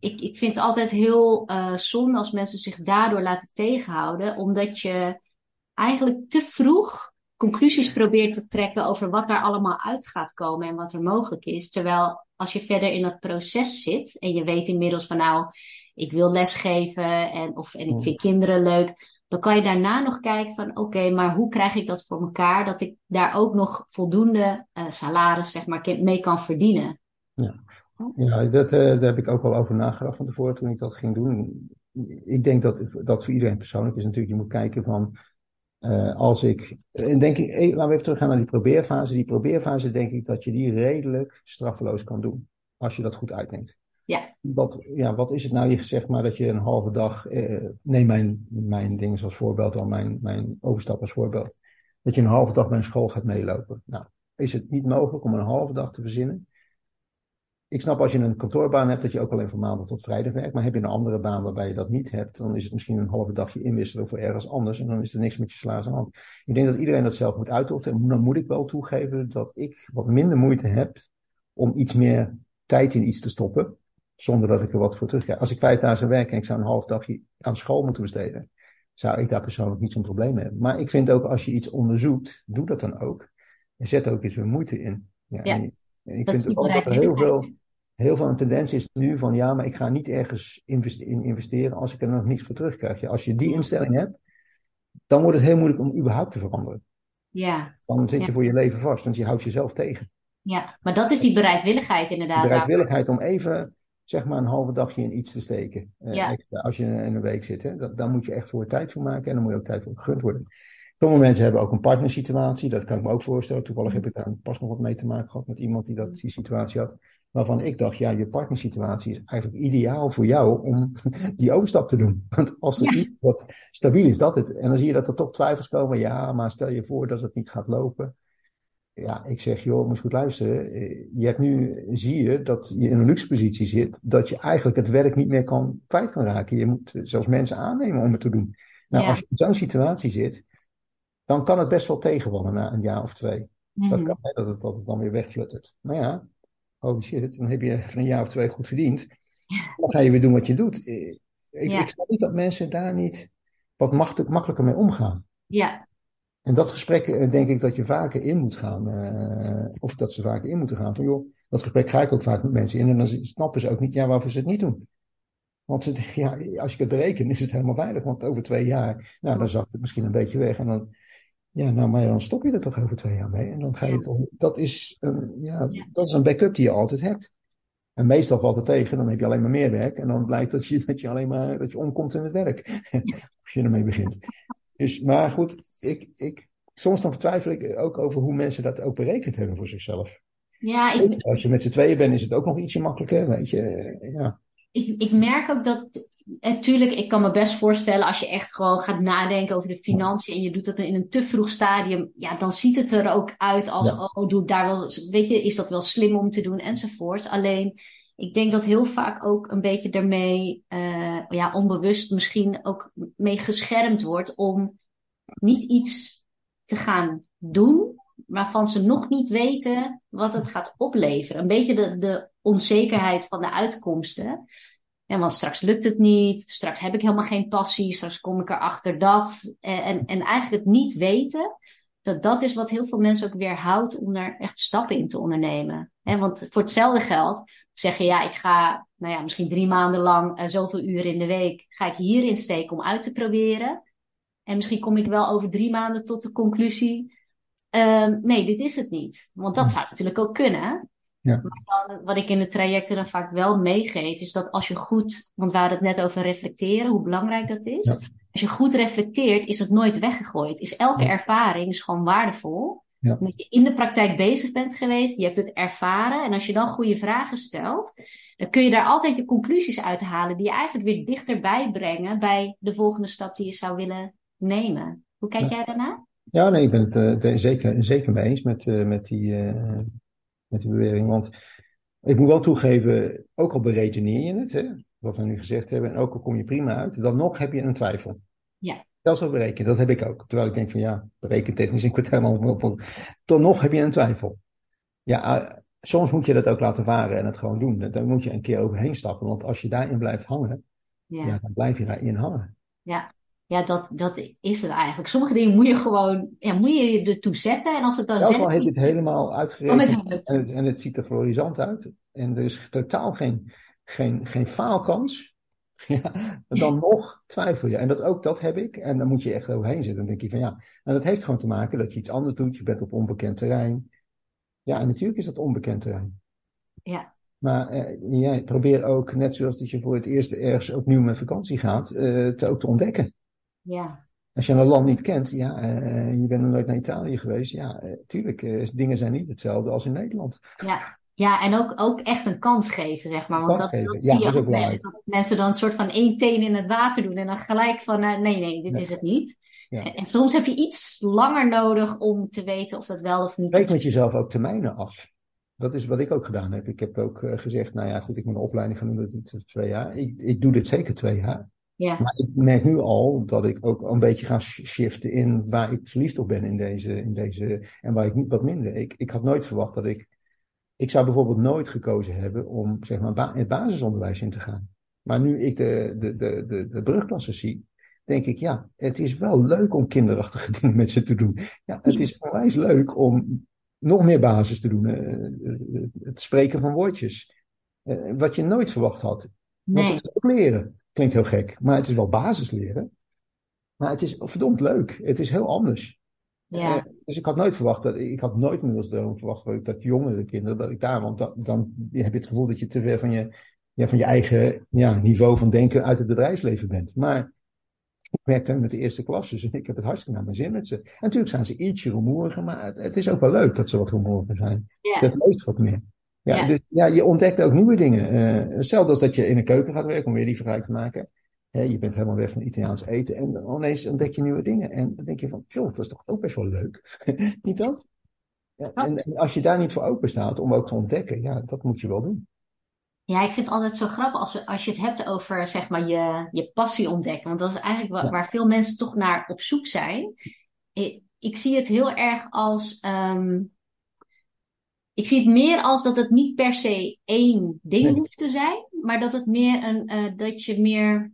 ik, ik vind het altijd heel uh, zonde als mensen zich daardoor laten tegenhouden, omdat je eigenlijk te vroeg conclusies probeert te trekken over wat daar allemaal uit gaat komen en wat er mogelijk is. Terwijl als je verder in dat proces zit en je weet inmiddels van nou, ik wil lesgeven en, of, en ik vind kinderen leuk, dan kan je daarna nog kijken van oké, maar hoe krijg ik dat voor elkaar dat ik daar ook nog voldoende uh, salaris zeg maar, mee kan verdienen. Ja, ja dat, uh, daar heb ik ook wel over nagedacht van tevoren toen ik dat ging doen. Ik denk dat dat voor iedereen persoonlijk is natuurlijk, je moet kijken van uh, als ik, en denk ik, laten we even teruggaan naar die probeerfase. Die probeerfase denk ik dat je die redelijk straffeloos kan doen, als je dat goed uitneemt. Ja. Wat, ja, wat is het nou? Je zegt maar dat je een halve dag, eh, neem mijn, mijn dingen als voorbeeld, al mijn, mijn overstap als voorbeeld. Dat je een halve dag bij een school gaat meelopen. Nou, is het niet mogelijk om een halve dag te verzinnen? Ik snap als je een kantoorbaan hebt dat je ook alleen van maandag tot vrijdag werkt. Maar heb je een andere baan waarbij je dat niet hebt, dan is het misschien een halve dagje inwisselen voor ergens anders. En dan is er niks met je slaas aan hand. Ik denk dat iedereen dat zelf moet uitoefenen. En dan moet ik wel toegeven dat ik wat minder moeite heb om iets meer tijd in iets te stoppen zonder dat ik er wat voor terugkrijg. Als ik vijf dagen werk en ik zou een half dagje aan school moeten besteden, zou ik daar persoonlijk niet zo'n probleem mee hebben. Maar ik vind ook als je iets onderzoekt, doe dat dan ook. En zet ook eens weer moeite in. Ja, ja en, ik vind ook dat er heel veel, heel veel een tendens is nu van ja, maar ik ga niet ergens in investeren als ik er nog niets voor terugkrijg. Ja, als je die instelling hebt, dan wordt het heel moeilijk om überhaupt te veranderen. Ja. Dan zit je voor je leven vast, want je houdt jezelf tegen. Ja, maar dat is die bereidwilligheid inderdaad. bereidwilligheid om even zeg maar een halve dagje in iets te steken. Uh, als je in een week zit. Hè? Dat, daar moet je echt voor tijd voor maken en dan moet je ook tijd voor gegund worden. Sommige mensen hebben ook een partnersituatie, dat kan ik me ook voorstellen. Toevallig heb ik daar pas nog wat mee te maken gehad met iemand die dat, die situatie had. Waarvan ik dacht, ja, je partnersituatie is eigenlijk ideaal voor jou om die overstap te doen. Want als er iets wat stabiel is, dat het. En dan zie je dat er toch twijfels komen. Ja, maar stel je voor dat het niet gaat lopen ja, ik zeg, joh, moet je goed luisteren. Eh, je hebt nu, zie je dat je in een luxe positie zit, dat je eigenlijk het werk niet meer kan, kwijt kan raken. Je moet zelfs mensen aannemen om het te doen. Nou, als je in zo'n situatie zit, dan kan het best wel tegenvallen na een jaar of twee. Dat mhm. kan, hè, dat, het, dat het dan weer wegfluttert. Maar ja, holy shit, dan heb je van een jaar of twee goed verdiend. Dan ga je weer doen wat je doet. Eh, ik, ik snap niet dat mensen daar niet wat makkelijker mee omgaan. Ja, en dat gesprek eh, denk ik dat je vaker in moet gaan. Uh, of dat ze vaker in moeten gaan. Van joh, dat gesprek ga ik ook vaak met mensen in. En dan snappen ze ook niet ja, waarvoor ze het niet doen. Want ze, ja, als je het berekent, is het helemaal veilig. Want over twee jaar, nou, dan zakt het misschien een beetje weg. En dan, ja, nou, maar dan stop je er toch over twee jaar mee. En dan ga je toch, dat is, een, ja, dat is een backup die je altijd hebt. En meestal valt het tegen, dan heb je alleen maar meer werk. En dan blijkt dat je, dat je alleen maar, dat je omkomt in het werk. als je ermee begint. Dus, maar goed, ik, ik, soms dan vertwijfel ik ook over hoe mensen dat ook berekend hebben voor zichzelf. Ja, ik... Als je met z'n tweeën bent, is het ook nog ietsje makkelijker, weet je. Ja. Ik, ik merk ook dat, natuurlijk, ik kan me best voorstellen als je echt gewoon gaat nadenken over de financiën en je doet dat in een te vroeg stadium, ja, dan ziet het er ook uit als, oh, doe daar wel, weet je, is dat wel slim om te doen enzovoort. Alleen, ik denk dat heel vaak ook een beetje daarmee, uh, ja, onbewust misschien ook mee geschermd wordt om niet iets te gaan doen waarvan ze nog niet weten wat het gaat opleveren. Een beetje de, de onzekerheid van de uitkomsten. Ja, want straks lukt het niet, straks heb ik helemaal geen passie, straks kom ik erachter dat. En, en eigenlijk het niet weten, dat dat is wat heel veel mensen ook weerhoudt om daar echt stappen in te ondernemen. want voor hetzelfde geld zeg je, ja, ik ga, nou ja, misschien drie maanden lang, uh, zoveel uren in de week, ga ik hierin steken om uit te proberen. En misschien kom ik wel over drie maanden tot de conclusie, uh, nee, dit is het niet. Want dat zou natuurlijk ook kunnen. Ja. Maar dan, wat ik in de trajecten dan vaak wel meegeef, is dat als je goed, want we hadden het net over reflecteren, hoe belangrijk dat is. Ja. Als je goed reflecteert, is het nooit weggegooid. Is elke ervaring is gewoon waardevol. Ja. Dat je in de praktijk bezig bent geweest, je hebt het ervaren. En als je dan goede vragen stelt, dan kun je daar altijd je conclusies uithalen die je eigenlijk weer dichterbij brengen bij de volgende stap die je zou willen nemen. Hoe kijk jij daarna? Ja, nee, ik ben het uh, zeker, zeker mee eens met, uh, met, die, uh, met die bewering. Want ik moet wel toegeven, ook al beredeneer je het, hè, wat we nu gezegd hebben, en ook al kom je prima uit, dan nog heb je een twijfel. Ja. Stelsel berekenen, dat heb ik ook. Terwijl ik denk van ja, berekentechnisch, ik word helemaal op. Toch nog heb je een twijfel. Ja, soms moet je dat ook laten varen en het gewoon doen. Dan moet je een keer overheen stappen, want als je daarin blijft hangen, ja. ja dan blijf je daarin hangen. Ja, ja dat, dat is het eigenlijk. Sommige dingen moet je gewoon, ja, moet je je ertoe zetten. En als het dan zet, heb je het helemaal uitgerekend en, het, en het ziet er florisant uit. En er is totaal geen, geen, geen faalkans. Ja, dan nog twijfel je. En dat, ook dat heb ik. En dan moet je echt overheen zitten. Dan denk je van ja. En dat heeft gewoon te maken dat je iets anders doet. Je bent op onbekend terrein. Ja, en natuurlijk is dat onbekend terrein. Ja. Maar eh, jij probeer ook, net zoals dat je voor het eerst ergens opnieuw met vakantie gaat, uh, te ook te ontdekken. Ja. Als je een land niet kent, ja, uh, je bent nog nooit naar Italië geweest, ja, uh, tuurlijk, dingen zijn niet hetzelfde als in Nederland. Ja, ja, en ook, ook echt een kans geven, zeg maar. Want dat, dat zie je ook wel eens. Dat mensen dan een soort van één teen in het water doen en dan gelijk van, nee, nee, dit nee. is het niet. Ja. En, en, soms heb je iets langer nodig om te weten of dat wel of niet Spreek met jezelf ook termijnen af. Dat is wat ik ook gedaan heb. Ik heb ook gezegd, nou ja, goed, ik moet een opleiding gaan doen, dat is twee jaar. Ik, ik doe dit zeker twee jaar. Ja. Maar ik merk nu al dat ik ook een beetje ga shiften in waar ik verliefd op ben in deze, in deze en waar ik niet wat minder. Ik, ik had nooit verwacht dat ik ik zou bijvoorbeeld nooit gekozen hebben om zeg maar, ba het basisonderwijs in te gaan. Maar nu ik de, de, de, de, de brugklassen zie, denk ik, ja, het is wel leuk om kinderachtige dingen met ze te doen. Ja, het is onwijs leuk om nog meer basis te doen. Uh, het spreken van woordjes. Wat je nooit verwacht had. Nee. Is ook leren. Klinkt heel gek, maar het is wel basis leren. Maar het is verdomd leuk. Het is heel anders. Ja. Uh, dus ik had nooit verwacht dat ik had nooit meer als droom verwacht dat, dat jongere kinderen dat ik daar, want dan, dan heb je het gevoel dat je te ver van je, ja, van je eigen ja, niveau van denken uit het bedrijfsleven bent. Maar ik werkte met de eerste klasses en ik heb het hartstikke naar mijn zin met ze. En natuurlijk zijn ze ietsje rumoeriger, maar het, het, is ook wel leuk dat ze wat rumoeriger zijn. Ja. Dat leeft wat meer. Ja, ja. Dus ja, je ontdekt ook nieuwe dingen. Uh, hetzelfde als dat je in een keuken gaat werken, om weer die vergelijk te maken. Hè, je bent helemaal weg van Italiaans eten en dan ineens ontdek je nieuwe dingen. En dan denk je van, joh, dat is toch ook best wel leuk. niet dat? Ja, en, en, als je daar niet voor open staat om ook te ontdekken, ja, dat moet je wel doen. Ja, ik vind het altijd zo grappig als, als je het hebt over zeg maar, je, je passie ontdekken. Want dat is eigenlijk waar, ja. waar veel mensen toch naar op zoek zijn. Ik, ik zie het heel erg als. Um, ik zie het meer als dat het niet per se één ding nee. hoeft te zijn, maar dat het meer een. Uh, dat je meer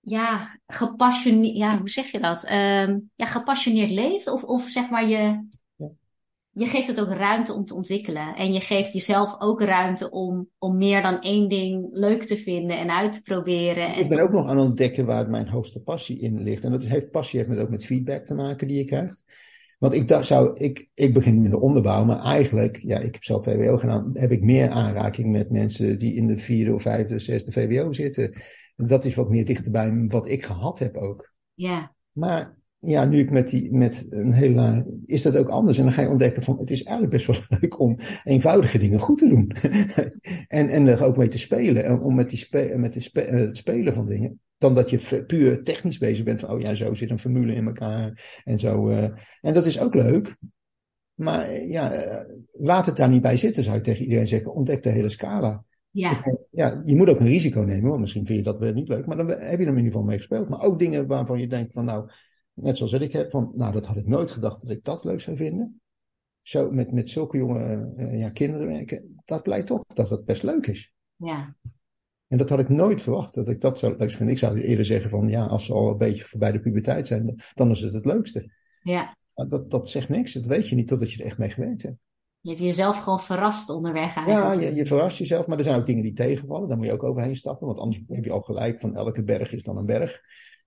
ja, gepassioneerd, ja, hoe zeg je dat? Uh, ja, gepassioneerd leeft. Of, of zeg maar je, ja. je geeft het ook ruimte om te ontwikkelen. En je geeft jezelf ook ruimte om, om meer dan één ding leuk te vinden en uit te proberen. Ik ben ook nog aan het ontdekken waar mijn hoogste passie in ligt. En dat is, heeft passie heeft met, ook met feedback te maken die je krijgt. Want ik dacht, zou, ik, ik begin nu in de onderbouw, maar eigenlijk, ja, ik heb zelf VWO gedaan, heb ik meer aanraking met mensen die in de vierde of vijfde, zesde VWO zitten. En dat is wat meer dichterbij wat ik gehad heb ook. Ja. Maar ja, nu ik met, die, met een hele. is dat ook anders. En dan ga je ontdekken van het is eigenlijk best wel leuk om eenvoudige dingen goed te doen. en, en er ook mee te spelen. En om met, die spe, met die spe, het spelen van dingen. Dan dat je puur technisch bezig bent van, oh ja, zo zit een formule in elkaar. En zo. Uh, en dat is ook leuk. Maar ja, laat het daar niet bij zitten, zou ik tegen iedereen zeggen. Ontdek de hele scala. Ja. ja, je moet ook een risico nemen, want misschien vind je dat wel niet leuk, maar dan heb je er in ieder geval mee gespeeld. Maar ook dingen waarvan je denkt van nou, net zoals ik heb, van nou dat had ik nooit gedacht dat ik dat leuk zou vinden. Zo met, met zulke jonge ja, kinderen werken, dat blijkt toch dat het best leuk is. Ja. En dat had ik nooit verwacht, dat ik dat zo leuk vind. Ik zou eerder zeggen van ja, als ze al een beetje voorbij de puberteit zijn, dan is het het leukste. Ja. Maar dat, dat zegt niks, dat weet je niet totdat je er echt mee gewerkt hebt. Je hebt jezelf gewoon verrast onderweg eigenlijk. Ja, je, je, verrast jezelf, maar er zijn ook dingen die tegenvallen. Daar moet je ook overheen stappen, want anders heb je al gelijk van elke berg is dan een berg.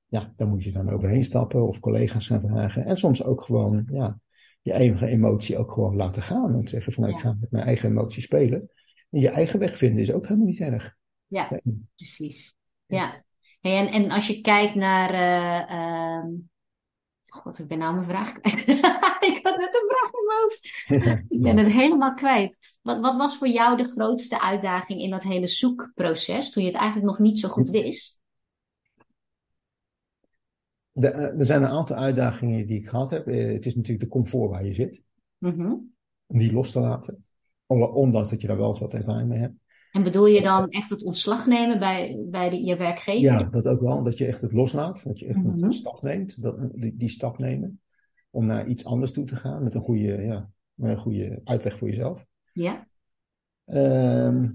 Ja, daar moet je dan overheen stappen of collega's gaan vragen. En soms ook gewoon, ja, je eigen emotie ook gewoon laten gaan. En zeggen van, nou, ik ga met mijn eigen emotie spelen. En je eigen weg vinden is ook helemaal niet erg. Ja, precies. Ja. Hey, en, en als je kijkt naar... Uh, uh, God, ik ben nou mijn vraag kwijt. ik had net een vraag in mijn hoofd. ik ben het helemaal kwijt. Wat, wat was voor jou de grootste uitdaging in dat hele zoekproces, toen je het eigenlijk nog niet zo goed wist? De, er zijn een aantal uitdagingen die ik gehad heb. Het is natuurlijk de comfort waar je zit. Mm -hmm. Om die los te laten. Ondanks dat je daar wel eens wat ervaring mee hebt. En bedoel je dan echt het ontslag nemen bij, bij de, je werkgever? Ja, dat ook wel. Dat je echt het loslaat. Dat je echt Mhm. een stap neemt. Dat, die, die stap nemen. Om naar iets anders toe te gaan. Met een goede, ja, met een goede uitleg voor jezelf. Ja, Ehm,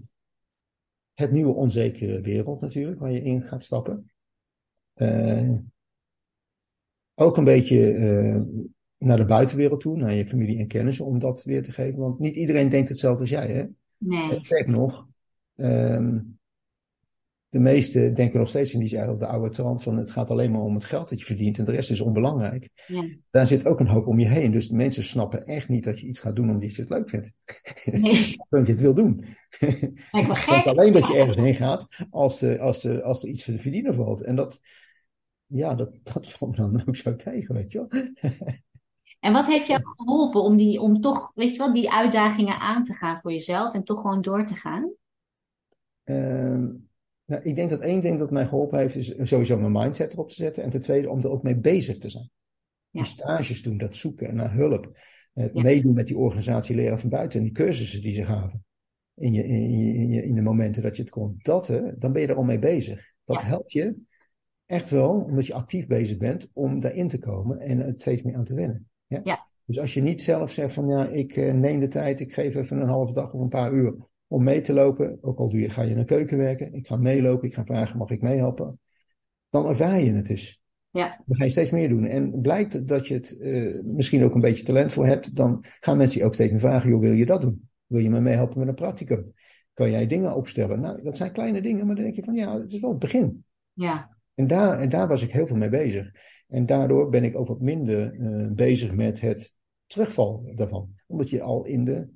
het nieuwe onzekere wereld natuurlijk, waar je in gaat stappen. Eh, ook een beetje eh, naar de buitenwereld toe, naar je familie en kennissen, om dat weer te geven. Want niet iedereen denkt hetzelfde als jij, hè? nee. Sterk nog, ehm, de meesten denken nog steeds in die op de oude trant van het gaat alleen maar om het geld dat je verdient en de rest is onbelangrijk. Ja. Daar zit ook een hoop om je heen. Dus mensen snappen echt niet dat je iets gaat doen omdat je het leuk vindt. Nee, omdat je het wil doen. is gek. alleen dat je ergens heen gaat als, er, als, er, als er iets te verdienen valt. En dat, ja, dat, dat valt me dan ook zo tegen, weet je wel. En wat heeft jou geholpen om, die, om toch, weet je wel, die uitdagingen aan te gaan voor jezelf en toch gewoon door te gaan? Ehm, nou, ik denk dat één ding dat mij geholpen heeft, is sowieso mijn mindset erop te zetten. En ten tweede, om er ook mee bezig te zijn. Ja. Die stages doen, dat zoeken naar hulp. Het Ja. meedoen met die organisatie leren van buiten en die cursussen die ze gaven. In, je, in, je, in, je, in de momenten dat je het kon. Dat, hè, dan ben je er al mee bezig. Dat Ja. helpt je echt wel, omdat je actief bezig bent, om daarin te komen en het steeds meer aan te wennen. Ja? Ja. Dus als je niet zelf zegt van ja, ik eh, neem de tijd, ik geef even een halve dag of een paar uur om mee te lopen. Ook al doe je, ga je in een keuken werken, ik ga meelopen, ik ga vragen, mag ik meehelpen? Dan ervaar je het dus. Ja. Dan ga je steeds meer doen. En blijkt dat je het eh, misschien ook een beetje talent voor hebt, dan gaan mensen je ook steeds meer vragen, joh, wil je dat doen? Wil je me meehelpen met een practicum? Kan jij dingen opstellen? Nou, dat zijn kleine dingen, maar dan denk je van ja, het is wel het begin. Ja, En daar, en daar was ik heel veel mee bezig. En daardoor ben ik ook wat minder eh, bezig met het terugval daarvan. Omdat je al in de,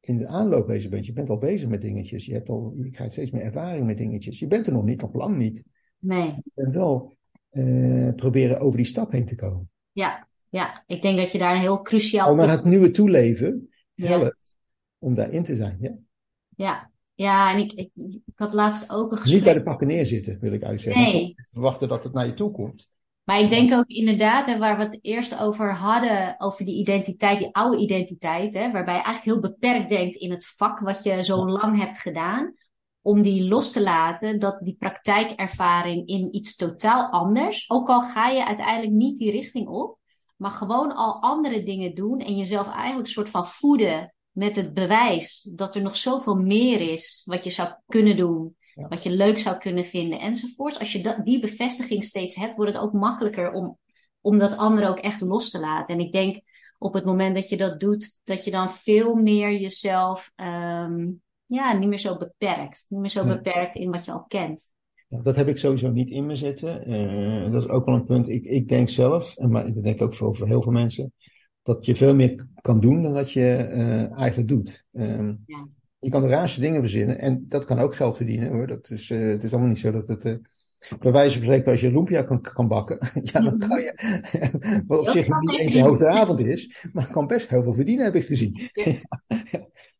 in de aanloop bezig bent. Je bent al bezig met dingetjes. Je, hebt al, je krijgt steeds meer ervaring met dingetjes. Je bent er nog niet, nog lang niet. nee. Je bent wel eh, proberen over die stap heen te komen. Ja, ja. Ik denk dat je daar een heel cruciaal Al naar het nieuwe toeleven Ja. helpt om daarin te zijn. Ja? Ja, ja. En ik, ik, ik had laatst ook een Niet bij gesprek. de pakken neerzitten, wil ik eigenlijk zeggen. Nee. Wachten dat het naar je toe komt. Maar ik denk ook inderdaad, hè, waar we het eerst over hadden, over die identiteit, die oude identiteit, hè, waarbij je eigenlijk heel beperkt denkt in het vak wat je zo lang hebt gedaan, om die los te laten, dat die praktijkervaring in iets totaal anders, ook al ga je uiteindelijk niet die richting op, maar gewoon al andere dingen doen en jezelf eigenlijk een soort van voeden met het bewijs dat er nog zoveel meer is wat je zou kunnen doen Ja. wat je leuk zou kunnen vinden enzovoorts. Als je dat, die bevestiging steeds hebt, wordt het ook makkelijker om, om dat andere ook echt los te laten. En ik denk op het moment dat je dat doet, dat je dan veel meer jezelf ehm, ja, niet meer zo beperkt. Niet meer zo Nee. beperkt in wat je al kent. Ja, dat heb ik sowieso niet in me zitten. Eh, dat is ook wel een punt. Ik, ik denk zelf, en maar dat denk ik ook voor, voor heel veel mensen, dat je veel meer kan doen dan dat je eh, eigenlijk doet. Ehm, Ja. Je kan de raarste dingen verzinnen en dat kan ook geld verdienen hoor. Dat is, eh, het is allemaal niet zo dat het. eh, bij wijze van spreken, als je lumpia kan, kan bakken, ja, dan kan je. wat op Dat zich niet eens een niet. hoogdravend is, maar kan best heel veel verdienen, heb ik gezien.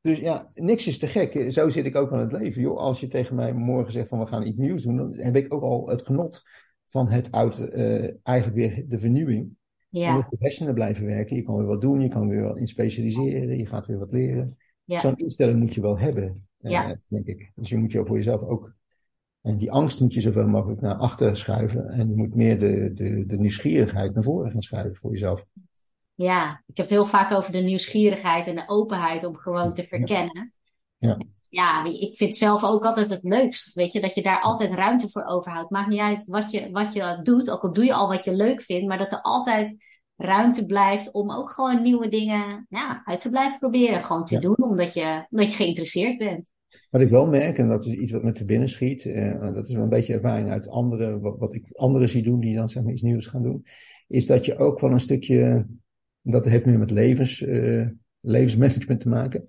Dus ja, niks is te gek. Zo zit ik ook aan het leven. Joh, als je tegen mij morgen zegt van we gaan iets nieuws doen, dan heb ik ook al het genot van het oude, eh, eigenlijk weer de vernieuwing. Ja, de hersenen blijven werken. Je kan weer wat doen, je kan weer wat in specialiseren, je gaat weer wat leren. Ja. Zo'n instelling moet je wel hebben, eh, Ja. denk ik. Dus je moet je voor jezelf ook. En die angst moet je zoveel mogelijk naar achter schuiven. En je moet meer de, de, de nieuwsgierigheid naar voren gaan schuiven voor jezelf. ja, ik heb het heel vaak over de nieuwsgierigheid en de openheid om gewoon te verkennen. Ja. Ja, ik vind zelf ook altijd het leukst, weet je, dat je daar altijd ruimte voor overhoudt. Maakt niet uit wat je, wat je doet, ook al doe je al wat je leuk vindt, maar dat er altijd ruimte blijft om ook gewoon nieuwe dingen ja, uit te blijven proberen. Gewoon te Ja. doen, omdat je, omdat je geïnteresseerd bent. Wat ik wel merk, en dat is iets wat me te binnen schiet, eh, dat is wel een beetje ervaring uit anderen, wat, wat ik anderen zie doen, die dan zeg maar iets nieuws gaan doen, is dat je ook wel een stukje, dat heeft meer met levens, eh, levensmanagement te maken,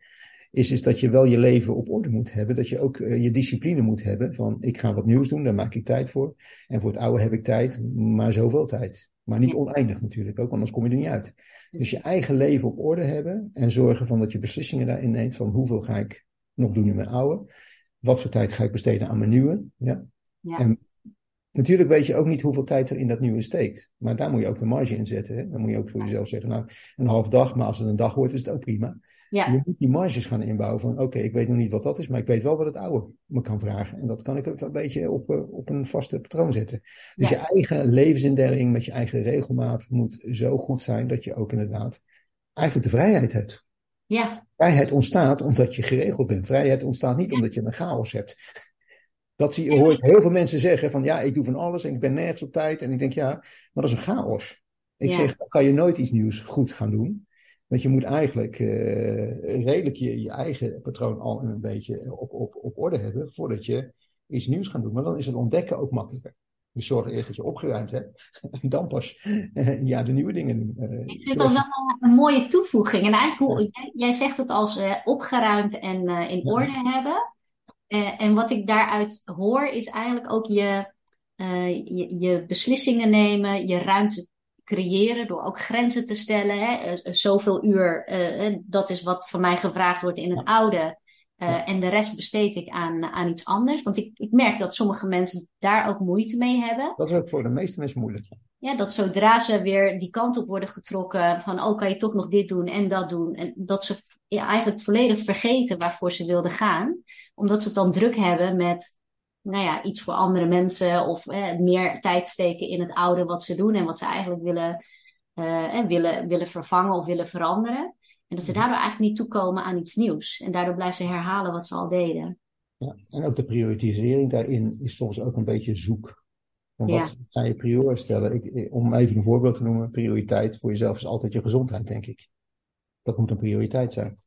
is, is dat je wel je leven op orde moet hebben, dat je ook eh, je discipline moet hebben, van ik ga wat nieuws doen, daar maak ik tijd voor, en voor het oude heb ik tijd, maar zoveel tijd. Maar niet oneindig natuurlijk ook, anders kom je er niet uit. Dus je eigen leven op orde hebben en zorgen van dat je beslissingen daarin neemt van hoeveel ga ik nog doen in mijn oude. Wat voor tijd ga ik besteden aan mijn nieuwe? Ja. Ja. En natuurlijk weet je ook niet hoeveel tijd er in dat nieuwe steekt. Maar daar moet je ook de marge in zetten. Hè? Dan moet je ook voor jezelf zeggen, nou, een half dag, maar als het een dag wordt, is het ook prima. Ja. Je moet die marges gaan inbouwen van oké, ik weet nog niet wat dat is, maar ik weet wel wat het oude me kan vragen. En dat kan ik een beetje op, eh, op een vaste patroon zetten. Dus Ja. je eigen levensindeling met je eigen regelmaat moet zo goed zijn dat je ook inderdaad eigenlijk de vrijheid hebt. Ja, Vrijheid ontstaat omdat je geregeld bent. Vrijheid ontstaat niet omdat je een chaos hebt. Dat zie je, hoor ik heel veel mensen zeggen van ja, ik doe van alles en ik ben nergens op tijd. En ik denk ja, maar dat is een chaos. Ik zeg, dan kan je nooit iets nieuws goed gaan doen. Want je moet eigenlijk eh, redelijk je, je eigen patroon al een beetje op, op, op orde hebben voordat je iets nieuws gaat doen. Maar dan is het ontdekken ook makkelijker. Dus zorg eerst dat je opgeruimd hebt. En dan pas eh, ja, de nieuwe dingen doen. Eh, ik vind dat wel een mooie toevoeging. En eigenlijk, hoe, jij, jij zegt het als opgeruimd en in Ja. orde hebben. En wat ik daaruit hoor, is eigenlijk ook je, je, je beslissingen nemen, je ruimte creëren door ook grenzen te stellen. Hè? Eh, eh, zoveel uur, eh, dat is wat van mij gevraagd wordt in het oude. En de rest besteed ik aan, aan iets anders. Want ik, ik merk dat sommige mensen daar ook moeite mee hebben. Dat is ook voor de meeste mensen moeilijk. Ja, dat zodra ze weer die kant op worden getrokken van, oh, kan je toch nog dit doen en dat doen. En dat ze ja, eigenlijk volledig vergeten waarvoor ze wilden gaan. Omdat ze het dan druk hebben met, nou ja, iets voor andere mensen of eh, meer tijd steken in het oude wat ze doen en wat ze eigenlijk willen, eh, willen, willen vervangen of willen veranderen. En dat ze daardoor eigenlijk niet toekomen aan iets nieuws. En daardoor blijven ze herhalen wat ze al deden. Ja, en ook de prioritisering daarin is soms ook een beetje zoek. Ja. wat ga je prior stellen? Ik, eh, om even een voorbeeld te noemen, prioriteit voor jezelf is altijd je gezondheid, denk ik. Dat moet een prioriteit zijn.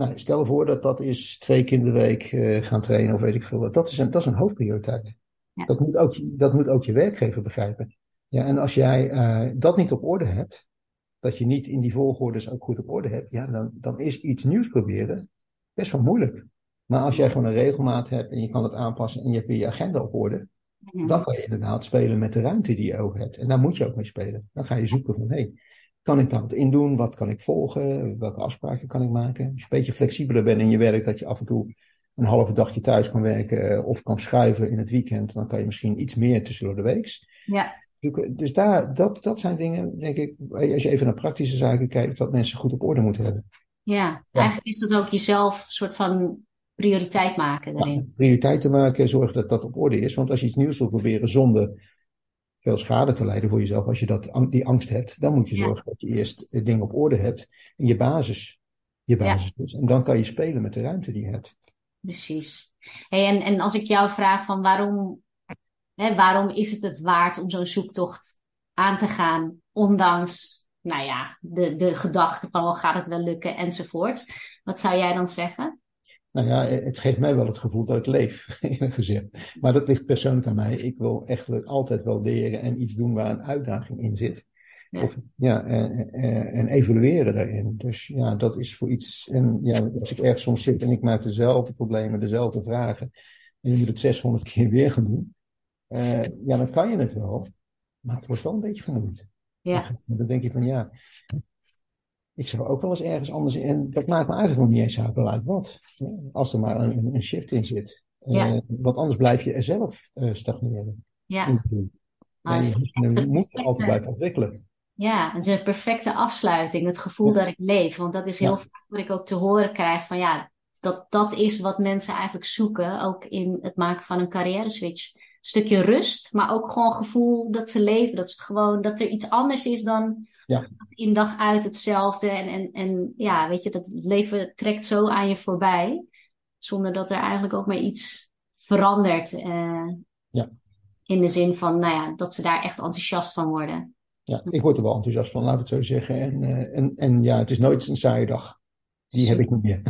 Nou, stel voor dat dat is twee keer in de week eh, gaan trainen of weet ik veel wat. Dat is een, dat is een hoofdprioriteit. Ja. Dat, moet ook, dat moet ook je werkgever begrijpen. Ja, en als jij eh, dat niet op orde hebt, dat je niet in die volgordes ook goed op orde hebt, ja, dan, dan is iets nieuws proberen best wel moeilijk. Maar als jij gewoon een regelmaat hebt en je kan het aanpassen en je hebt weer je agenda op orde, dan kan je inderdaad spelen met de ruimte die je ook hebt. En daar moet je ook mee spelen. Dan ga je zoeken van, hé, hey, kan ik daar wat in doen? Wat kan ik volgen? Welke afspraken kan ik maken? Als je een beetje flexibeler bent in je werk, dat je af en toe een halve dagje thuis kan werken eh, of kan schuiven in het weekend, dan kan je misschien iets meer tussendoor de weeks. Ja, zoeken. Dus daar, dat, dat zijn dingen, denk ik, als je even naar praktische zaken kijkt, dat mensen goed op orde moeten hebben. ja. eigenlijk is dat ook jezelf een soort van prioriteit maken daarin. Ja, prioriteiten maken, zorgen dat dat op orde is. Want als je iets nieuws wil proberen zonder veel schade te leiden voor jezelf, als je dat, die angst hebt, dan moet je Ja. zorgen dat je eerst het ding op orde hebt. En je basis. Je Ja. basis dus. En dan kan je spelen met de ruimte die je hebt. Precies. Hey, en, en als ik jou vraag van waarom, hè, waarom is het het waard om zo'n zoektocht aan te gaan, ondanks, nou ja, de, de gedachte van wel gaat het wel lukken enzovoort. Wat zou jij dan zeggen? Nou ja, het geeft mij wel het gevoel dat ik leef, eerlijk gezegd. Maar dat ligt persoonlijk aan mij. Ik wil echt altijd wel leren en iets doen waar een uitdaging in zit. Ja. Of, ja, en, en, en evolueren daarin. Dus ja, dat is voor iets. En ja, als ik ergens soms zit en ik maak dezelfde problemen, dezelfde vragen. En je moet het 600 keer weer gaan doen. eh, ja, dan kan je het wel. Maar het wordt wel een beetje vermoeiend. Ja, Dan denk je van ja, ik zou ook wel eens ergens anders in. En dat maakt me eigenlijk nog niet eens uit wat. Als er maar een, een shift in zit. Eh, Ja. Want anders blijf je er zelf eh, stagneren. ja. En je moet een altijd blijven ontwikkelen. Ja, het is een perfecte afsluiting. Het gevoel Ja. dat ik leef. Want dat is heel Ja. vaak wat ik ook te horen krijg van ja, dat, dat is wat mensen eigenlijk zoeken. Ook in het maken van een carrière switch. Stukje rust, maar ook gewoon gevoel dat ze leven. Dat ze gewoon, dat er iets anders is dan Ja. in dag uit hetzelfde. En, en, en ja, weet je, dat het leven trekt zo aan je voorbij. Zonder dat er eigenlijk ook maar iets verandert. eh, Ja. In de zin van, nou ja, dat ze daar echt enthousiast van worden. Ja, ik word er wel enthousiast van, laat het zo zeggen. En, eh, en, en ja, het is nooit een saaie dag. Die heb ik niet meer.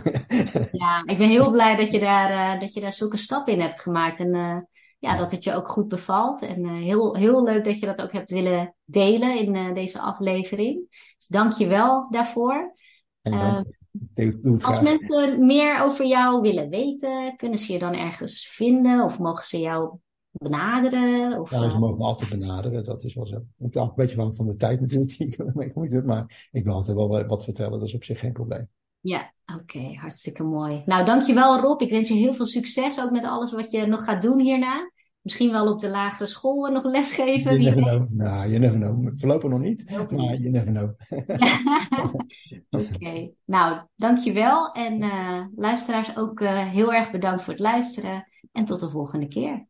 Ja, ik ben heel blij dat je daar, eh, dat je daar zulke stappen in hebt gemaakt. En ja, dat het je ook goed bevalt. En eh, heel, heel leuk dat je dat ook hebt willen delen in eh, deze aflevering. Dus dank je wel daarvoor. Dan, Eh, ik het Als mensen meer over jou willen weten, kunnen ze je dan ergens vinden? Of mogen ze jou benaderen? Of, Ja, eh, ze mogen me altijd benaderen, dat is wel zo. Het hangt een beetje van, van de tijd natuurlijk die ik mee moet doen, maar ik wil altijd wel wat vertellen, dat is op zich geen probleem. Ja, oké, hartstikke mooi. Nou, dankjewel Rob. Ik wens je heel veel succes ook met alles wat je nog gaat doen hierna. Misschien wel op de lagere school nog lesgeven. You wie never weet. know. Nou, you never know. Voorlopig nog niet, maar you never know. Oké, nou, dankjewel. En eh, luisteraars ook eh, heel erg bedankt voor het luisteren. En tot de volgende keer.